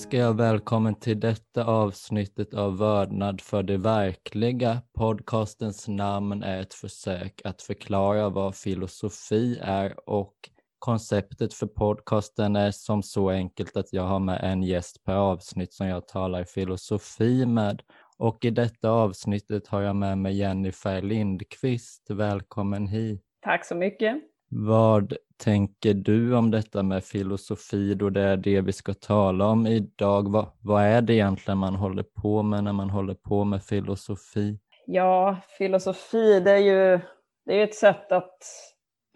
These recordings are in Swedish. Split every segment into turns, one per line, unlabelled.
Önskar jag välkommen till detta avsnittet av Vördnad för det verkliga. Podcastens namn är ett försök att förklara vad filosofi är och konceptet för podcasten är som så enkelt att jag har med en gäst per avsnitt som jag talar filosofi med. Och i detta avsnittet har jag med mig Jennifer Lindqvist. Välkommen hit.
Tack så mycket.
Vad tänker du om detta med filosofi då det är det vi ska tala om idag? Vad, vad är det egentligen man håller på med när man håller på med filosofi?
Ja, filosofi det är ju det är ett sätt att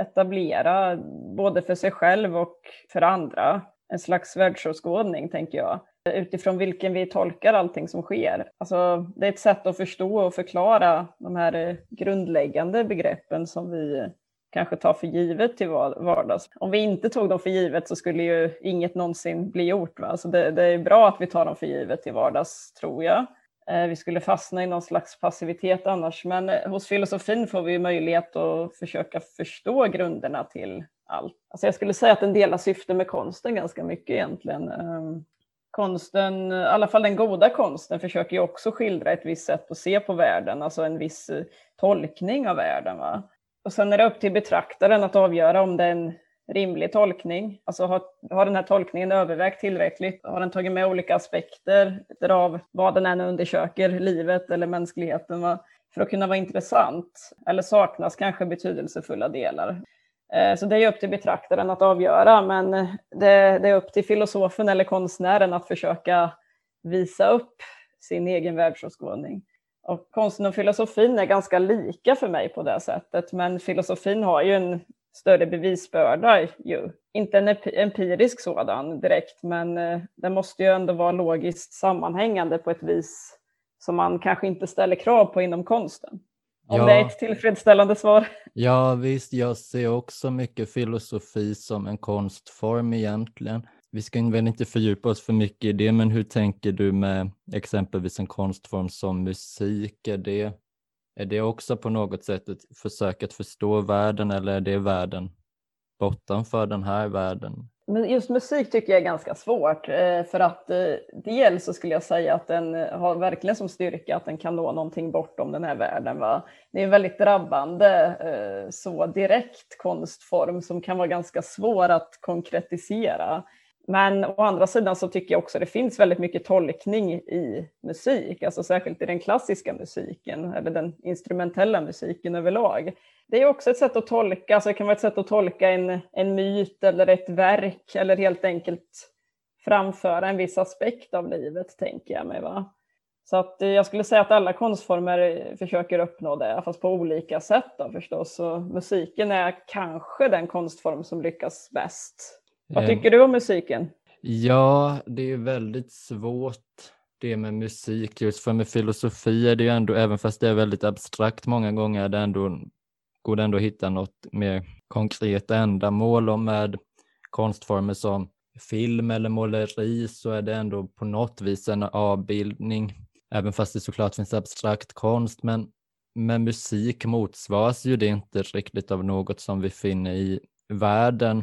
etablera både för sig själv och för andra en slags världsåskådning, tänker jag utifrån vilken vi tolkar allting som sker. Alltså, det är ett sätt att förstå och förklara de här grundläggande begreppen som vi kanske tar för givet till vardags. Om vi inte tog dem för givet så skulle ju inget någonsin bli gjort. Va? Så det, det är bra att vi tar dem för givet till vardags, tror jag. Eh, vi skulle fastna i någon slags passivitet annars, men eh, hos filosofin får vi möjlighet att försöka förstå grunderna till allt. Alltså jag skulle säga att den delar syfte med konsten ganska mycket egentligen. Ehm, konsten, i alla fall den goda konsten, försöker ju också skildra ett visst sätt att se på världen, alltså en viss eh, tolkning av världen. Va? Och sen är det upp till betraktaren att avgöra om det är en rimlig tolkning. Alltså har, har den här tolkningen övervägt tillräckligt? Har den tagit med olika aspekter av vad den än undersöker, livet eller mänskligheten, va? för att kunna vara intressant? Eller saknas kanske betydelsefulla delar? Eh, så det är upp till betraktaren att avgöra, men det, det är upp till filosofen eller konstnären att försöka visa upp sin egen världsåskådning. Och konsten och filosofin är ganska lika för mig på det sättet, men filosofin har ju en större bevisbörda ju. Inte en empirisk sådan direkt, men eh, den måste ju ändå vara logiskt sammanhängande på ett vis som man kanske inte ställer krav på inom konsten. Om ja. det är ett tillfredsställande svar.
Ja visst, jag ser också mycket filosofi som en konstform egentligen. Vi ska väl inte fördjupa oss för mycket i det, men hur tänker du med exempelvis en konstform som musik? Är det, är det också på något sätt ett försök att förstå världen eller är det världen bortanför den här världen?
Men just musik tycker jag är ganska svårt eh, för att eh, dels så skulle jag säga att den eh, har verkligen som styrka att den kan nå någonting bortom den här världen. Va? Det är en väldigt drabbande så direkt konstform som kan vara ganska svår att konkretisera. Men å andra sidan så tycker jag också det finns väldigt mycket tolkning i musik, alltså särskilt i den klassiska musiken eller den instrumentella musiken överlag. Det är också ett sätt att tolka, alltså det kan vara ett sätt att tolka en, en myt eller ett verk eller helt enkelt framföra en viss aspekt av livet, tänker jag mig. Va? Så att eh, jag skulle säga att alla konstformer eh, försöker uppnå det, fast på olika sätt då förstås. Så musiken är kanske den konstform som lyckas bäst. Vad tycker du om musiken?
Ja, det är väldigt svårt det med musik, just för med filosofi är det ju ändå, även fast det är väldigt abstrakt många gånger, det ändå, går det ändå att hitta något mer konkret ändamål. Och med konstformer som film eller måleri så är det ändå på något vis en avbildning, även fast det såklart finns abstrakt konst, men med musik motsvaras ju det inte riktigt av något som vi finner i världen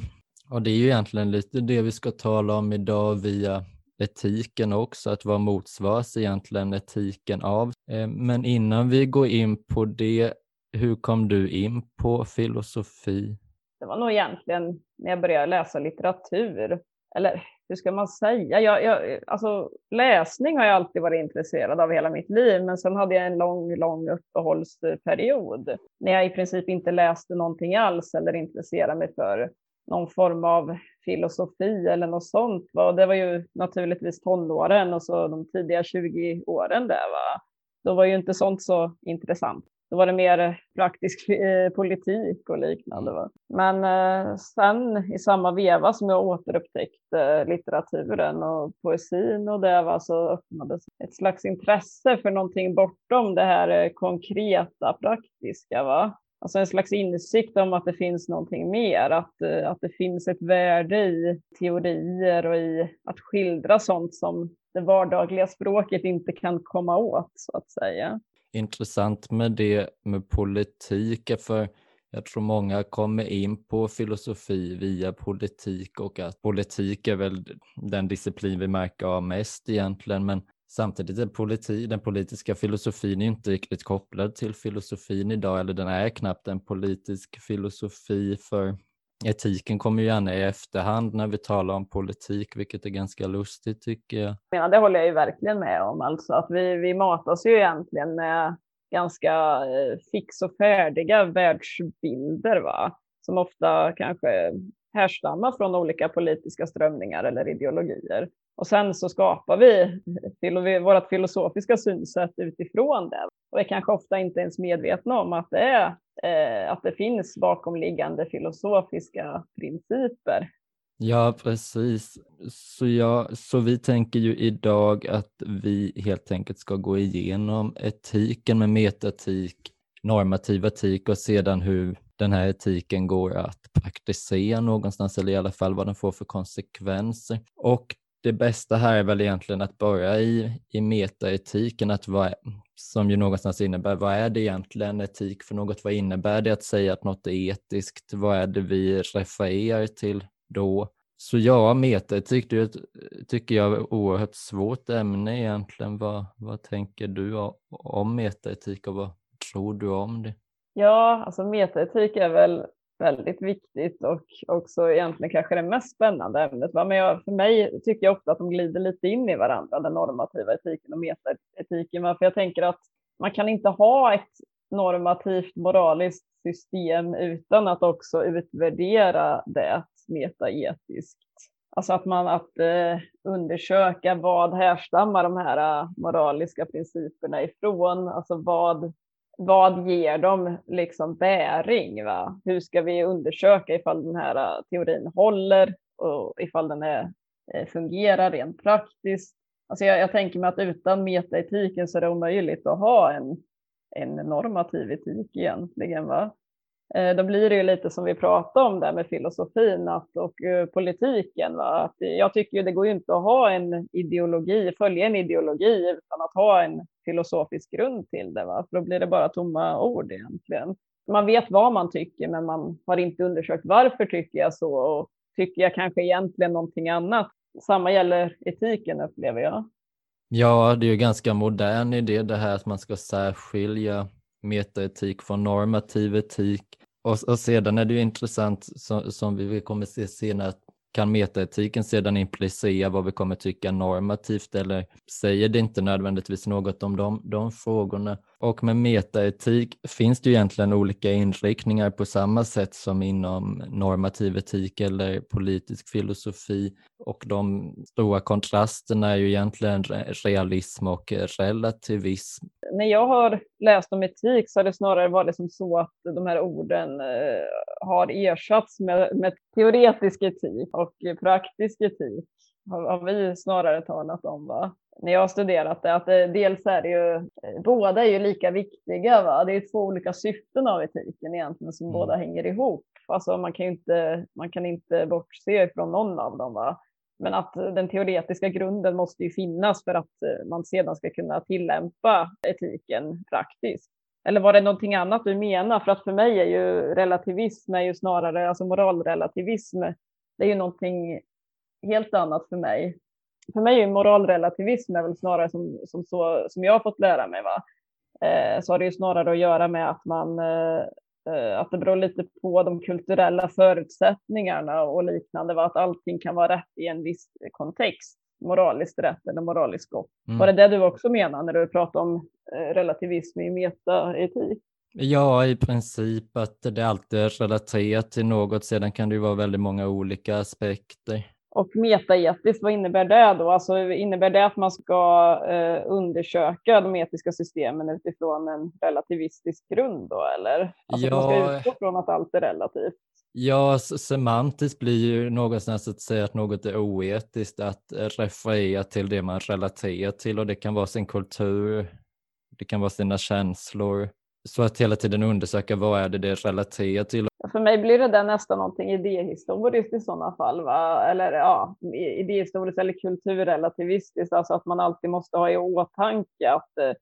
och det är ju egentligen lite det vi ska tala om idag via etiken också, att vad motsvaras egentligen etiken av? Eh, men innan vi går in på det, hur kom du in på filosofi?
Det var nog egentligen när jag började läsa litteratur. Eller hur ska man säga? Jag, jag, alltså, läsning har jag alltid varit intresserad av hela mitt liv, men sen hade jag en lång, lång uppehållsperiod när jag i princip inte läste någonting alls eller intresserade mig för någon form av filosofi eller något sånt. Va? Det var ju naturligtvis tonåren och så de tidiga 20 åren där. Va? Då var ju inte sånt så intressant. Då var det mer praktisk eh, politik och liknande. Va? Men eh, sen i samma veva som jag återupptäckte litteraturen och poesin och det va, så öppnades ett slags intresse för någonting bortom det här eh, konkreta, praktiska. Va? Alltså en slags insikt om att det finns någonting mer, att, eh, att det finns ett värde i teorier och i att skildra sånt som det vardagliga språket inte kan komma åt, så att säga.
Intressant med det med politik, för jag tror många kommer in på filosofi via politik och att politik är väl den disciplin vi märker av mest egentligen. Men samtidigt är politi den politiska filosofin inte riktigt kopplad till filosofin idag, eller den är knappt en politisk filosofi för etiken kommer ju gärna i efterhand när vi talar om politik, vilket är ganska lustigt tycker jag.
Ja, det håller jag ju verkligen med om, alltså att vi, vi matas ju egentligen med ganska eh, fix och färdiga världsbilder, va? som ofta kanske härstammar från olika politiska strömningar eller ideologier. Och sen så skapar vi vårt filosofiska synsätt utifrån det. Och är kanske ofta inte ens medvetna om att det, är, eh, att det finns bakomliggande filosofiska principer.
Ja, precis. Så, jag, så vi tänker ju idag att vi helt enkelt ska gå igenom etiken med metaetik, normativ etik och sedan hur den här etiken går att praktisera någonstans eller i alla fall vad den får för konsekvenser. Och det bästa här är väl egentligen att börja i, i metaetiken, att vad, som ju någonstans innebär vad är det egentligen etik för något? Vad innebär det att säga att något är etiskt? Vad är det vi refererar till då? Så ja, metaetik det tycker jag är ett oerhört svårt ämne egentligen. Vad, vad tänker du om metaetik och vad tror du om det?
Ja, alltså metaetik är väl väldigt viktigt och också egentligen kanske det mest spännande ämnet. Men jag, för mig tycker jag ofta att de glider lite in i varandra, den normativa etiken och metaetiken. För jag tänker att man kan inte ha ett normativt moraliskt system utan att också utvärdera det metaetiskt. Alltså att man att eh, undersöka vad härstammar de här eh, moraliska principerna ifrån, alltså vad vad ger dem liksom bäring? Va? Hur ska vi undersöka ifall den här äh, teorin håller och ifall den är, äh, fungerar rent praktiskt? Alltså jag, jag tänker mig att utan metaetiken så är det omöjligt att ha en, en normativ etik egentligen. Va? Eh, då blir det ju lite som vi pratade om där med filosofin att, och eh, politiken. Va? Att jag tycker ju det går ju inte att ha en ideologi, följa en ideologi utan att ha en filosofisk grund till det. Va? För då blir det bara tomma ord egentligen. Man vet vad man tycker, men man har inte undersökt varför tycker jag så och tycker jag kanske egentligen någonting annat. Samma gäller etiken upplever jag.
Ja, det är ju ganska modern idé det här att man ska särskilja metaetik från normativ etik. Och, och sedan är det ju intressant, som, som vi kommer se senare, kan metaetiken sedan implicera vad vi kommer tycka normativt eller säger det inte nödvändigtvis något om de, de frågorna? Och med metaetik finns det ju egentligen olika inriktningar på samma sätt som inom normativ etik eller politisk filosofi. Och de stora kontrasterna är ju egentligen realism och relativism.
När jag har läst om etik så har det snarare varit som så att de här orden eh, har ersatts med, med teoretisk etik och praktisk etik har vi snarare talat om. Va? När jag har studerat det, att det, dels är det ju, eh, båda är ju lika viktiga. Va? Det är två olika syften av etiken egentligen som mm. båda hänger ihop. Alltså man kan ju inte, man kan inte bortse från någon av dem. Va? Men att den teoretiska grunden måste ju finnas för att eh, man sedan ska kunna tillämpa etiken praktiskt. Eller var det någonting annat du menar? För att för mig är ju relativism är ju snarare, alltså moralrelativism, det är ju någonting helt annat för mig för mig är moralrelativism är väl snarare som, som, så, som jag har fått lära mig. Va? Eh, så har det ju snarare att göra med att man eh, eh, att det beror lite på de kulturella förutsättningarna och liknande, va? att allting kan vara rätt i en viss kontext, moraliskt rätt eller moraliskt gott. Mm. Var det det du också menar när du pratar om eh, relativism i metaetik?
Ja, i princip att det alltid är relaterat till något. Sedan kan det ju vara väldigt många olika aspekter.
Och metaetiskt, vad innebär det då? Alltså, innebär det att man ska eh, undersöka de etiska systemen utifrån en relativistisk grund då, eller? Alltså ja, man ska utgå från att allt är relativt.
Ja, semantiskt blir ju någonstans att säga att något är oetiskt, att referera till det man relaterar till och det kan vara sin kultur, det kan vara sina känslor. Så att hela tiden undersöka vad är det det relaterar till
för mig blir det där nästan någonting idéhistoriskt i sådana fall, va? eller ja, idéhistoriskt eller kulturrelativistiskt, alltså att man alltid måste ha i åtanke att, eh,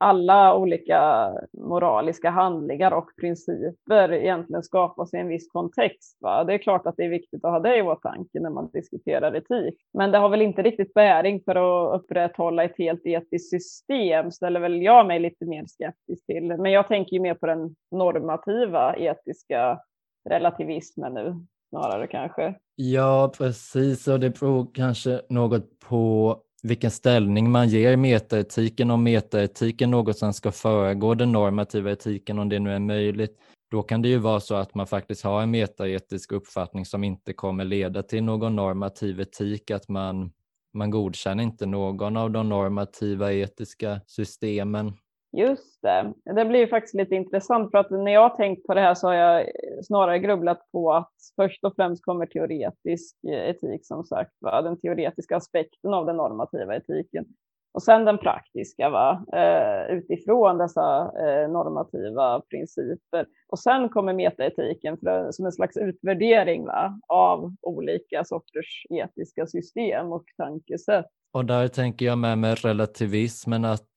alla olika moraliska handlingar och principer egentligen skapas i en viss kontext. Va? Det är klart att det är viktigt att ha det i åtanke när man diskuterar etik. Men det har väl inte riktigt bäring för att upprätthålla ett helt etiskt system, ställer väl jag mig lite mer skeptisk till. Men jag tänker ju mer på den normativa etiska relativismen nu snarare kanske.
Ja, precis. Och det beror kanske något på vilken ställning man ger metaetiken. Om metaetiken något som ska föregå den normativa etiken, om det nu är möjligt, då kan det ju vara så att man faktiskt har en metaetisk uppfattning som inte kommer leda till någon normativ etik, att man, man godkänner inte någon av de normativa etiska systemen.
Just det. Det blir ju faktiskt lite intressant för att när jag har tänkt på det här så har jag snarare grubblat på att först och främst kommer teoretisk eh, etik som sagt, va? den teoretiska aspekten av den normativa etiken. Och sen den praktiska, va? Eh, utifrån dessa eh, normativa principer. Och sen kommer metaetiken för, eh, som en slags utvärdering va? av olika sorters etiska system och tankesätt.
Och där tänker jag med, mig relativismen att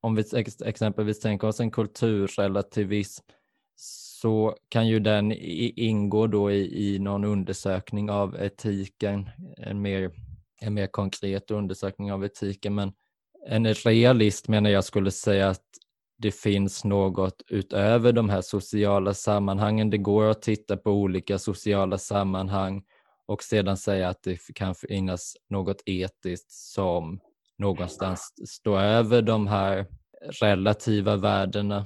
om vi exempelvis tänker oss en kulturrelativism så kan ju den ingå då i, i någon undersökning av etiken, en mer, en mer konkret undersökning av etiken. Men en realist menar jag skulle säga att det finns något utöver de här sociala sammanhangen. Det går att titta på olika sociala sammanhang och sedan säga att det kan finnas något etiskt som någonstans stå över de här relativa värdena.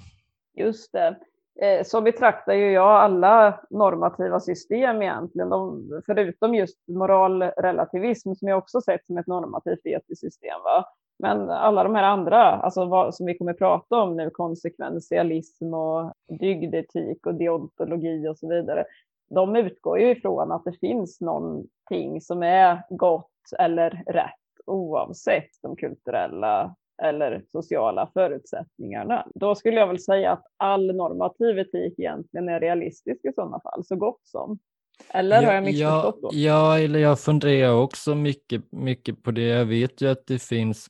Just det. Eh, så betraktar ju jag alla normativa system egentligen, de, förutom just moralrelativism som jag också sett som ett normativt etiskt system. Va? Men alla de här andra, alltså vad, som vi kommer prata om nu, konsekventialism och dygdetik och deontologi och så vidare, de utgår ju ifrån att det finns någonting som är gott eller rätt oavsett de kulturella eller sociala förutsättningarna. Då skulle jag väl säga att all normativ etik egentligen är realistisk i sådana fall, så gott som. Eller ja, har jag missförstått
då? Ja, eller jag funderar också mycket, mycket på det. Jag vet ju att det finns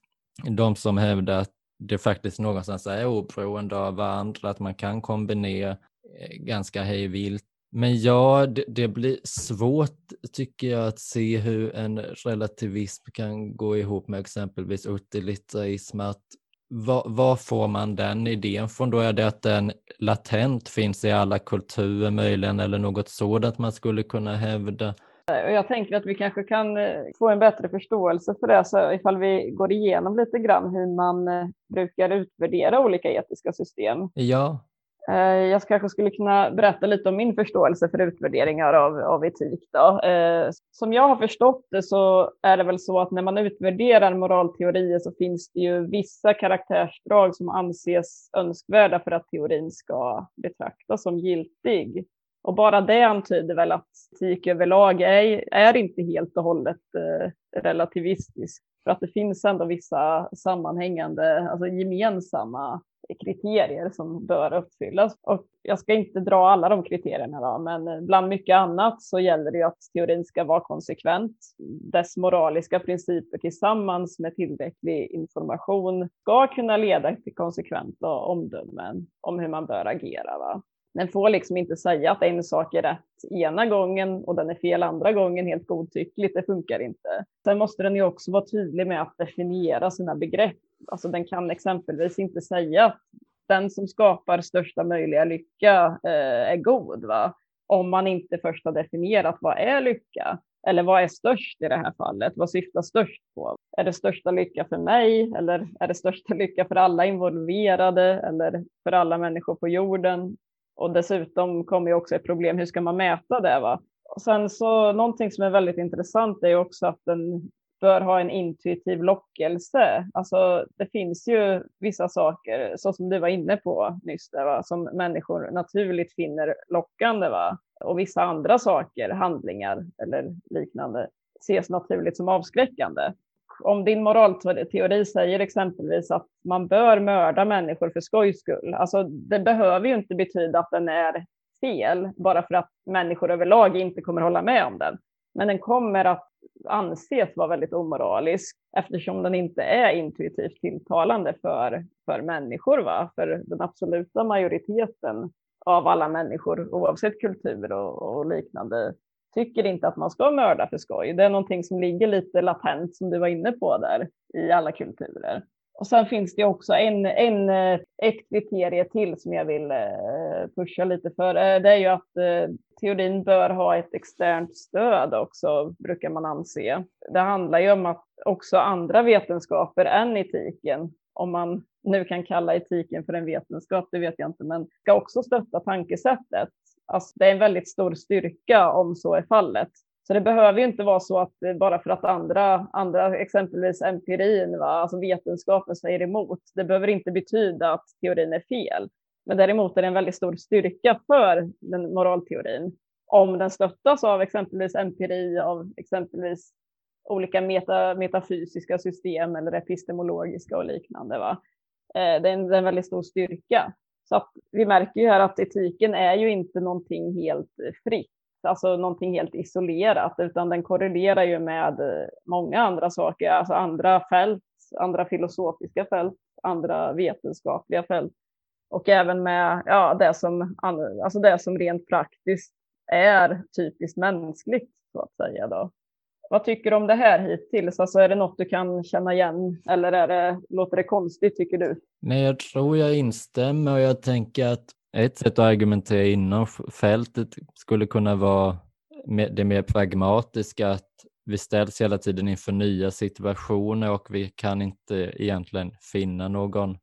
de som hävdar att det faktiskt någonstans är oberoende av varandra, att man kan kombinera eh, ganska hejvilt men ja, det, det, blir svårt tycker jag att se hur en relativism kan gå ihop med exempelvis utilitarism. Att, var, var, får man den idén från då? Är det att den latent finns i alla kulturer möjligen eller något sådant man skulle kunna hävda?
Jag tänker att vi kanske kan eh, få en bättre förståelse för det så ifall vi går igenom lite grann hur man eh, brukar utvärdera olika etiska system.
Ja,
Eh, jag kanske skulle kunna berätta lite om min förståelse för utvärderingar av, av etik. Då. Eh, som jag har förstått det så är det väl så att när man utvärderar moralteorier så finns det ju vissa karaktärsdrag som anses önskvärda för att teorin ska betraktas som giltig. Och bara det antyder väl att etik överlag är, är inte helt och hållet eh, relativistisk. För att det finns ändå vissa sammanhängande, alltså gemensamma kriterier som bör uppfyllas. Och jag ska inte dra alla de kriterierna, då, men bland mycket annat så gäller det att teorin ska vara konsekvent. Dess moraliska principer tillsammans med tillräcklig information ska kunna leda till konsekventa omdömen om hur man bör agera. Va? Den får liksom inte säga att en sak är rätt ena gången och den är fel andra gången helt godtyckligt. Det funkar inte. Sen måste den ju också vara tydlig med att definiera sina begrepp. Alltså den kan exempelvis inte säga att den som skapar största möjliga lycka eh, är god, va? om man inte först har definierat vad är lycka? Eller vad är störst i det här fallet? Vad syftar störst på? Är det största lycka för mig eller är det största lycka för alla involverade eller för alla människor på jorden? Och dessutom kommer ju också ett problem, hur ska man mäta det? Va? Och sen så någonting som är väldigt intressant är också att den bör ha en intuitiv lockelse. Alltså det finns ju vissa saker, så som du var inne på nyss, där, va? som människor naturligt finner lockande. Va? Och vissa andra saker, handlingar eller liknande, ses naturligt som avskräckande om din moralteori säger exempelvis att man bör mörda människor för skojs skull, alltså det behöver ju inte betyda att den är fel bara för att människor överlag inte kommer hålla med om den. Men den kommer att anses vara väldigt omoralisk eftersom den inte är intuitivt tilltalande för, för människor. Va? För den absoluta majoriteten av alla människor oavsett kultur och, och liknande tycker inte att man ska mörda för skoj. Det är någonting som ligger lite latent som du var inne på där i alla kulturer. Och sen finns det också en, en, eh, ett kriterie till som jag vill eh, pusha lite för. Eh, det är ju att teorin bör ha ett externt stöd också, brukar man anse. Det handlar ju om att också andra vetenskaper än etiken, om man nu kan kalla etiken för en vetenskap, det vet jag inte, men ska också stötta tankesättet. Alltså, det är en väldigt stor styrka om så är fallet. Så det behöver ju inte vara så att eh, bara för att andra, andra exempelvis empirin, va, alltså vetenskapen säger emot, det behöver inte betyda att teorin är fel. Men däremot är det en väldigt stor styrka för den moralteorin om den stöttas av exempelvis empiri, av exempelvis olika meta, metafysiska system eller epistemologiska och liknande. Va? Eh, det, är en, det är en väldigt stor styrka. Så att vi märker ju här att etiken är ju inte någonting helt eh, fritt alltså någonting helt isolerat, utan den korrelerar ju med eh, många andra saker, alltså andra fält, andra filosofiska fält, andra vetenskapliga fält och även med ja, det, som, alltså det som rent praktiskt är typiskt mänskligt så att säga. Då. Vad tycker du om det här hittills? Alltså är det något du kan känna igen eller är det, låter det konstigt tycker du?
Nej, jag tror jag instämmer och jag tänker att ett sätt att argumentera inom fältet skulle kunna vara det mer pragmatiska att vi ställs hela tiden inför nya situationer och vi kan inte egentligen finna någon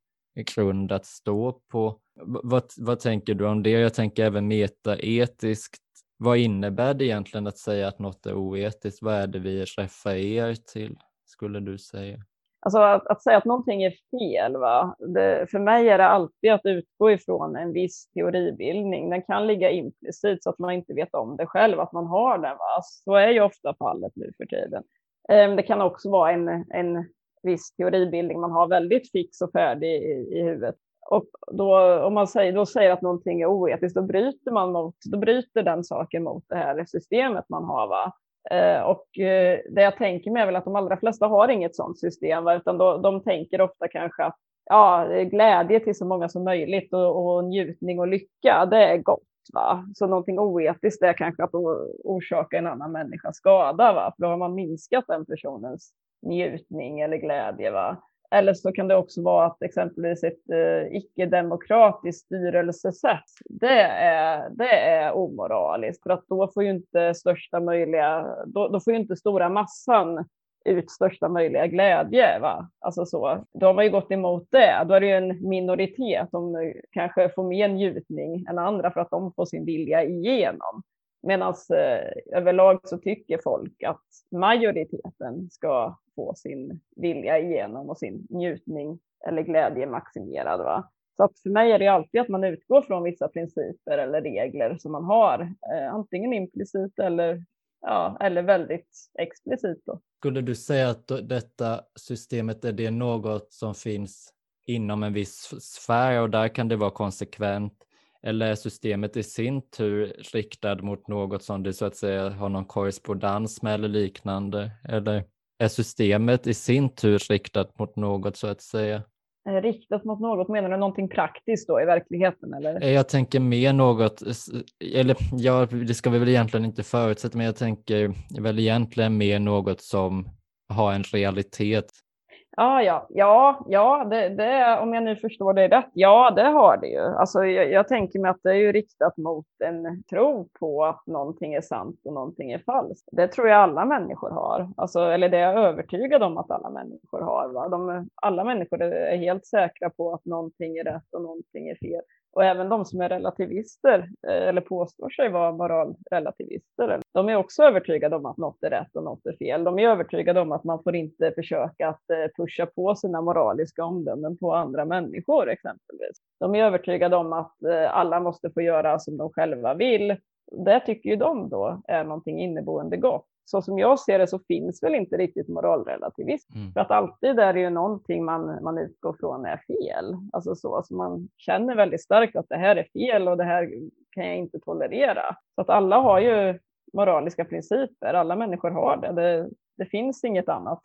grund att stå på. Vad, vad tänker du om det? Jag tänker även metaetiskt. Vad innebär det egentligen att säga att något är oetiskt? Vad är det vi refererar till, skulle du säga?
Alltså att, att, säga att någonting är fel, va? Det, för mig är det alltid att utgå ifrån en viss teoribildning. Den kan ligga implicit så att man inte vet om det själv, att man har den. Va? Så är ju ofta fallet nu för tiden. Ehm, det kan också vara en, en viss teoribildning man har väldigt fix och färdig i, i huvudet. Och då, om man säger, då säger att någonting är oetiskt, då bryter man mot, då bryter den saken mot det här systemet man har. Va? Eh, och eh, det jag tänker mig är väl att de allra flesta har inget sådant system, va? utan då, de tänker ofta kanske att ja, glädje till så många som möjligt och, och njutning och lycka, det är gott. Va? Så någonting oetiskt är kanske att orsaka en annan människa skada, va? för då har man minskat den personens njutning eller glädje. Va? Eller så kan det också vara att exempelvis ett eh, icke-demokratiskt styrelsesätt, det är, det är omoraliskt. För att då får ju inte största möjliga, då, då får ju inte stora massan ut största möjliga glädje. Va? Alltså så. Då har man ju gått emot det. Då är det ju en minoritet som kanske får mer njutning än andra för att de får sin vilja igenom. Medan eh, överlag så tycker folk att majoriteten ska få sin vilja igenom och sin njutning eller glädje maximerad. Va? Så att för mig är det alltid att man utgår från vissa principer eller regler som man har, eh, antingen implicit eller, ja, eller väldigt explicit. Då.
Skulle du säga att detta systemet är det något som finns inom en viss sfär och där kan det vara konsekvent eller är systemet i sin tur riktad mot något som det så att säga har någon korrespondens med eller liknande? Eller är systemet i sin tur riktat mot något så att säga?
Riktat mot något, menar du någonting praktiskt då i verkligheten? Eller?
Eh, jag tänker mer något, eller ja, det ska vi väl egentligen inte förutsätta, men jag tänker väl egentligen mer något som har en realitet
Ja, ja, ja, ja det, det, om jag nu förstår dig rätt, ja det har det ju. Alltså, jag, jag, tänker mig att det är ju riktat mot en tro på att någonting är sant och någonting är falskt. Det tror jag alla människor har, alltså, eller det är jag övertygad om att alla människor har. Va? De, alla människor är helt säkra på att någonting är rätt och någonting är fel. Och även de som är relativister eh, eller påstår sig vara moralrelativister, de är också övertygade om att något är rätt och något är fel. De är övertygade om att man får inte försöka att eh, pusha på sina moraliska omdömen på andra människor exempelvis. De är övertygade om att eh, alla måste få göra som de själva vill. Det tycker ju de då är någonting inneboende gott så som jag ser det så finns väl inte riktigt moralrelativism. Mm. För att alltid är det ju någonting man, man utgår från är fel. Alltså så, alltså man känner väldigt starkt att det här är fel och det här kan jag inte tolerera. Så att alla har ju moraliska principer, alla människor har det. det Det finns inget annat,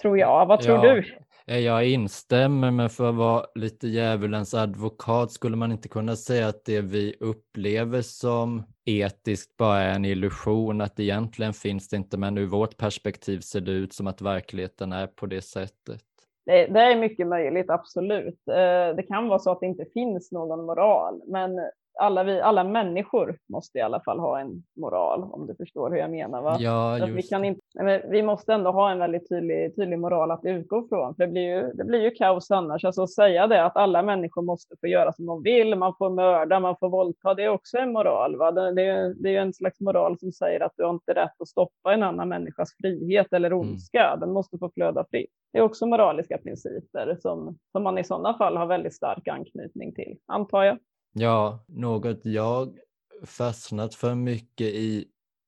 tror jag. Vad tror
ja,
du?
Eh, jag instämmer, men för att vara lite djävulens advokat skulle man inte kunna säga att det vi upplever som etiskt bara är en illusion, att egentligen finns det inte, men ur vårt perspektiv ser det ut som att verkligheten är på det sättet.
Det, det är mycket möjligt, absolut. Eh, det kan vara så att det inte finns någon moral, men alla, vi, alla människor måste i alla fall ha en moral, om du förstår hur jag menar. Va?
Ja,
vi, kan inte, vi måste ändå ha en väldigt tydlig, tydlig moral att utgå från, för det blir ju, det blir ju kaos annars. Alltså att säga det att alla människor måste få göra som de vill, man får mörda, man får våldta, det är också en moral. Va? Det, det, är, det är en slags moral som säger att du har inte rätt att stoppa en annan människas frihet eller mm. ondska, mm. den måste få flöda fritt. Det är också moraliska principer som, som man i sådana fall har väldigt stark anknytning till, antar jag.
Ja, något jag fastnat för mycket i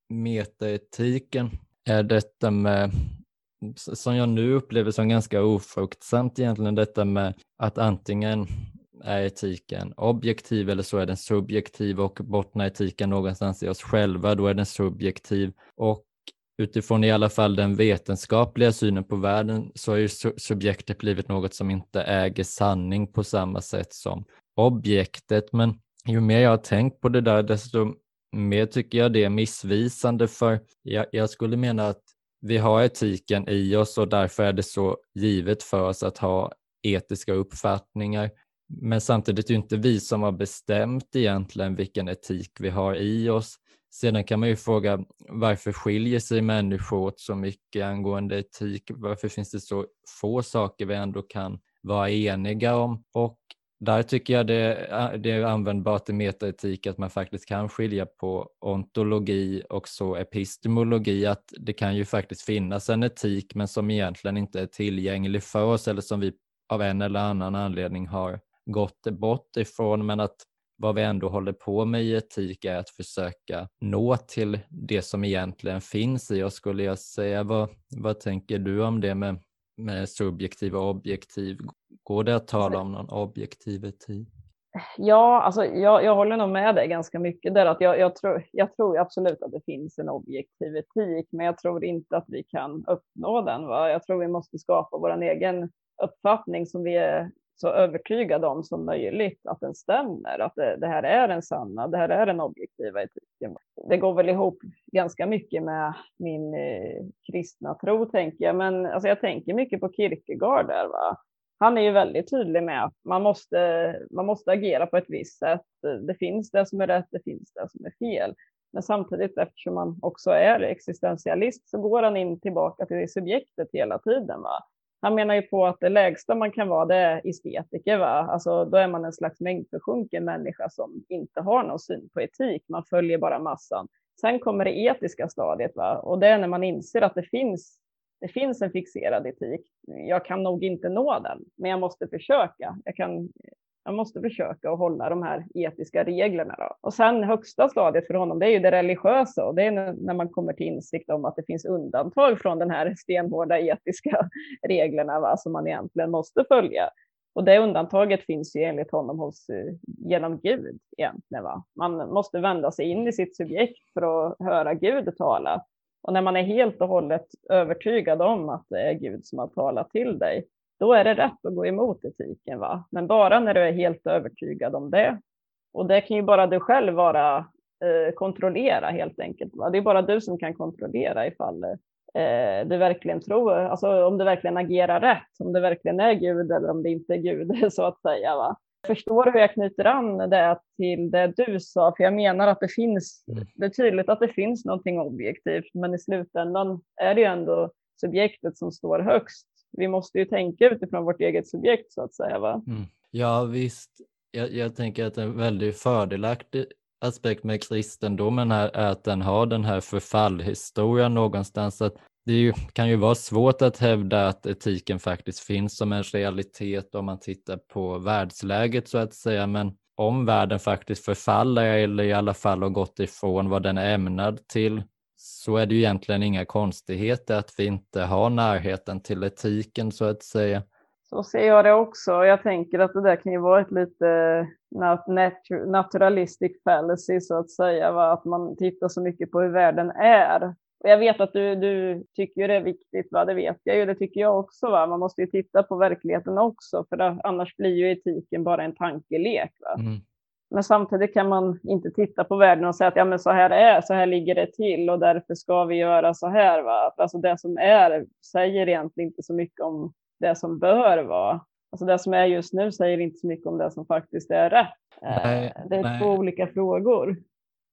metaetiken är detta med, som jag nu upplever som ganska ofruktsamt egentligen, detta med att antingen är etiken objektiv eller så är den subjektiv och bottnar etiken någonstans i oss själva, då är den subjektiv. Och utifrån i alla fall den vetenskapliga synen på världen så har ju subjektet blivit något som inte äger sanning på samma sätt som objektet. Men ju mer jag har tänkt på det där, desto mer tycker jag det är missvisande för jag, jag skulle mena att vi har etiken i oss och därför är det så givet för oss att ha etiska uppfattningar. Men samtidigt är det inte vi som har bestämt egentligen vilken etik vi har i oss. Sedan kan man ju fråga varför skiljer sig människor åt så mycket angående etik? Varför finns det så få saker vi ändå kan vara eniga om? Och där tycker jag det, eh, det är användbart i metaetik att man faktiskt kan skilja på ontologi och så epistemologi, att det kan ju faktiskt finnas en etik men som egentligen inte är tillgänglig för oss eller som vi av en eller annan anledning har gått bort ifrån, men att vad vi ändå håller på med i etik är att försöka nå till det som egentligen finns i oss, skulle jag säga. Vad, vad tänker du om det med med subjektiv och objektiv. Går det att tala om någon objektiv etik?
Ja, alltså jag, jag håller nog med dig ganska mycket där. Att jag, jag, tror, jag tror absolut att det finns en objektiv etik, men jag tror inte att vi kan uppnå den. Va? Jag tror vi måste skapa vår egen uppfattning som vi är så övertygad om som möjligt att den stämmer, att det, det, här är en sanna, det här är den objektiva etiken. Det går väl ihop ganska mycket med min eh, kristna tro, tänker jag, men alltså, jag tänker mycket på Kierkegaard där. Va? Han är ju väldigt tydlig med att man måste, man måste agera på ett visst sätt. Det finns det som är rätt, det finns det som är fel. Men samtidigt, eftersom man också är existentialist, så går han in tillbaka till subjektet hela tiden. Va? Han menar ju på att det lägsta man kan vara det är estetiker. Va? Alltså, då är man en slags mängdförsjunken människa som inte har någon syn på etik. Man följer bara massan. Sen kommer det etiska stadiet va? och det är när man inser att det finns, det finns en fixerad etik. Jag kan nog inte nå den, men jag måste försöka. Jag kan jag måste försöka att hålla de här etiska reglerna. Då. Och sen högsta stadiet för honom, det är ju det religiösa och det är när man kommer till insikt om att det finns undantag från den här stenhårda etiska reglerna va, som man egentligen måste följa. Och det undantaget finns ju enligt honom hos, eh, genom Gud egentligen. Va? Man måste vända sig in i sitt subjekt för att höra Gud tala. Och när man är helt och hållet övertygad om att det är Gud som har talat till dig, då är det rätt att gå emot etiken. Va? Men bara när du är helt övertygad om det. Och det kan ju bara du själv vara eh, kontrollera helt enkelt. Va? Det är bara du som kan kontrollera ifall eh, du verkligen tror, alltså om du verkligen agerar rätt, om det verkligen är Gud eller om det inte är Gud så att säga. Va? Förstår du hur jag knyter an det till det du sa? För jag menar att det finns, mm. det är tydligt att det finns någonting objektivt, men i slutändan är det ju ändå subjektet som står högst vi måste ju tänka utifrån vårt eget subjekt så att säga. Va? Mm.
Ja visst, jag, jag, tänker att en väldigt fördelaktig aspekt med kristendomen är att den har den här förfallhistorien någonstans. Att det ju, kan ju vara svårt att hävda att etiken faktiskt finns som en realitet om man tittar på världsläget så att säga, men om världen faktiskt förfaller eller i alla fall har gått ifrån vad den är ämnad till så är det ju egentligen inga konstigheter att vi inte har närheten till etiken så att säga.
Så ser jag det också. Jag tänker att det där kan ju vara ett lite naturalistic fallacy så att säga, va? att man tittar så mycket på hur världen är Och jag vet att du, du tycker det är viktigt, va? det vet jag ju, det tycker jag också. Va? Man måste ju titta på verkligheten också, för annars blir ju etiken bara en tankelek. Va? Mm. Men samtidigt kan man inte titta på världen och säga att ja, men så här är så här ligger det till och därför ska vi göra så här. Va? Alltså det som är säger egentligen inte så mycket om det som bör vara. Alltså det som är just nu säger inte så mycket om det som faktiskt är rätt. Nej, eh, det är nej. två olika frågor.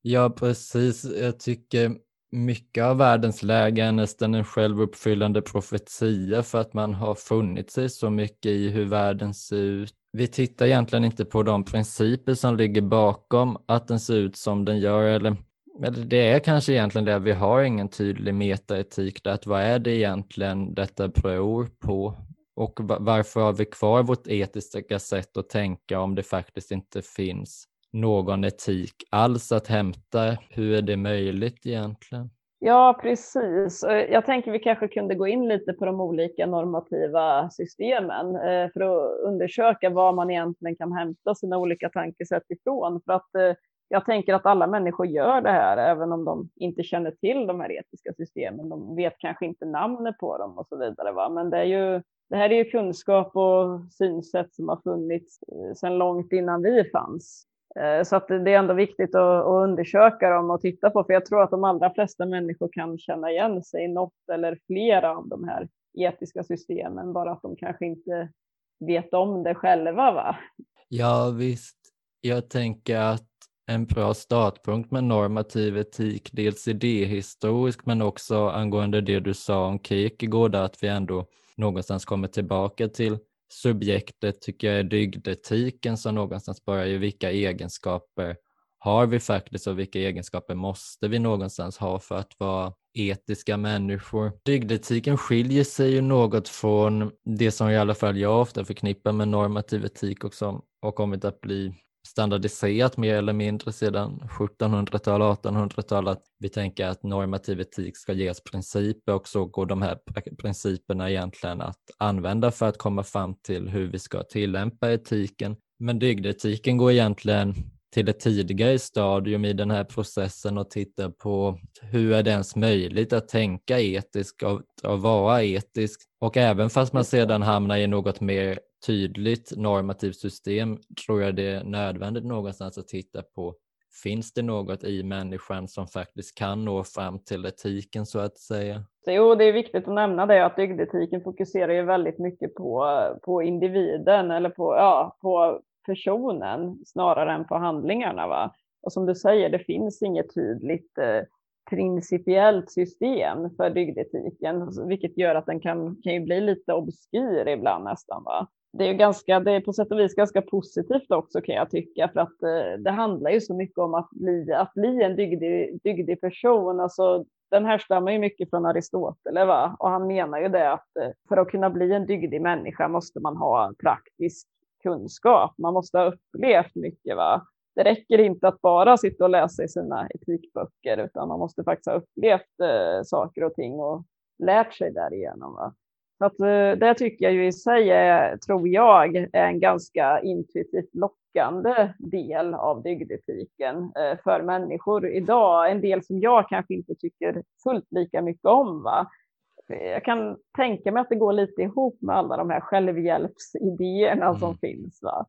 Ja, precis. Jag tycker mycket av världens läge är nästan en självuppfyllande profetia för att man har funnit sig så mycket i hur världen ser ut. Vi tittar egentligen inte på de principer som ligger bakom att den ser ut som den gör eller, eller det är kanske egentligen det, vi har ingen tydlig metaetik där, att vad är det egentligen detta beror på? Och varför har vi kvar vårt etiska sätt att tänka om det faktiskt inte finns någon etik alls att hämta? Hur är det möjligt egentligen?
Ja, precis. Eh, jag tänker vi kanske kunde gå in lite på de olika normativa systemen eh, för att undersöka var man egentligen kan hämta sina olika tankesätt ifrån. För att eh, jag tänker att alla människor gör det här, även om de inte känner till de här etiska systemen. De vet kanske inte namnet på dem och så vidare. Va? Men det är ju det här är ju kunskap och synsätt som har funnits sedan långt innan vi fanns. Eh, så att det är ändå viktigt att, undersöka dem och titta på, för jag tror att de allra flesta människor kan känna igen sig i något eller flera av de här etiska systemen, bara att de kanske inte vet om det själva. Va?
Ja, visst. Jag tänker att en bra startpunkt med normativ etik, dels idéhistorisk men också angående det du sa om Kierkegaard, att vi ändå någonstans kommer tillbaka till subjektet tycker jag är dygdetiken som någonstans börjar i vilka egenskaper har vi faktiskt och vilka egenskaper måste vi någonstans ha för att vara etiska människor. Dygdetiken skiljer sig ju något från det som i alla fall jag ofta förknippar med normativ etik och som har kommit att bli standardiserat mer eller mindre sedan 1700-tal, 1800-tal att vi tänker att normativ etik ska ges principer och så går de här principerna egentligen att använda för att komma fram till hur vi ska tillämpa etiken. Men dygdetiken går egentligen till ett tidigare stadium i den här processen och tittar på hur är det ens möjligt att tänka etiskt och, och vara etisk. Och även fast man sedan hamnar i något mer tydligt normativt system tror jag det är nödvändigt någonstans att titta på Finns det något i människan som faktiskt kan nå fram till etiken så att säga?
Jo, det är viktigt att nämna det att dygdetiken fokuserar ju väldigt mycket på, på individen eller på, ja, på personen snarare än på handlingarna. Va? Och som du säger, det finns inget tydligt eh, principiellt system för dygdetiken, alltså, vilket gör att den kan, kan ju bli lite obskyr ibland nästan. Va? det är, ganska, det är på sätt och vis ganska positivt också kan jag tycka, för att eh, det handlar ju så mycket om att bli, att bli en dygdig, dygdig person. Alltså, den här stammar ju mycket från Aristoteles, va? och han menar ju det att eh, för att kunna bli en dygdig människa måste man ha praktisk kunskap. Man måste ha upplevt mycket. Va? Det räcker inte att bara sitta och läsa i sina etikböcker, utan man måste faktiskt ha upplevt eh, saker och ting och lärt sig därigenom. Va? Så att, eh, det tycker jag ju i sig är, tror jag, är en ganska intuitivt lockande del av dygdetiken eh, för människor idag. En del som jag kanske inte tycker fullt lika mycket om. Va? Jag kan tänka mig att det går lite ihop med alla de här självhjälpsidéerna mm. som finns. Va?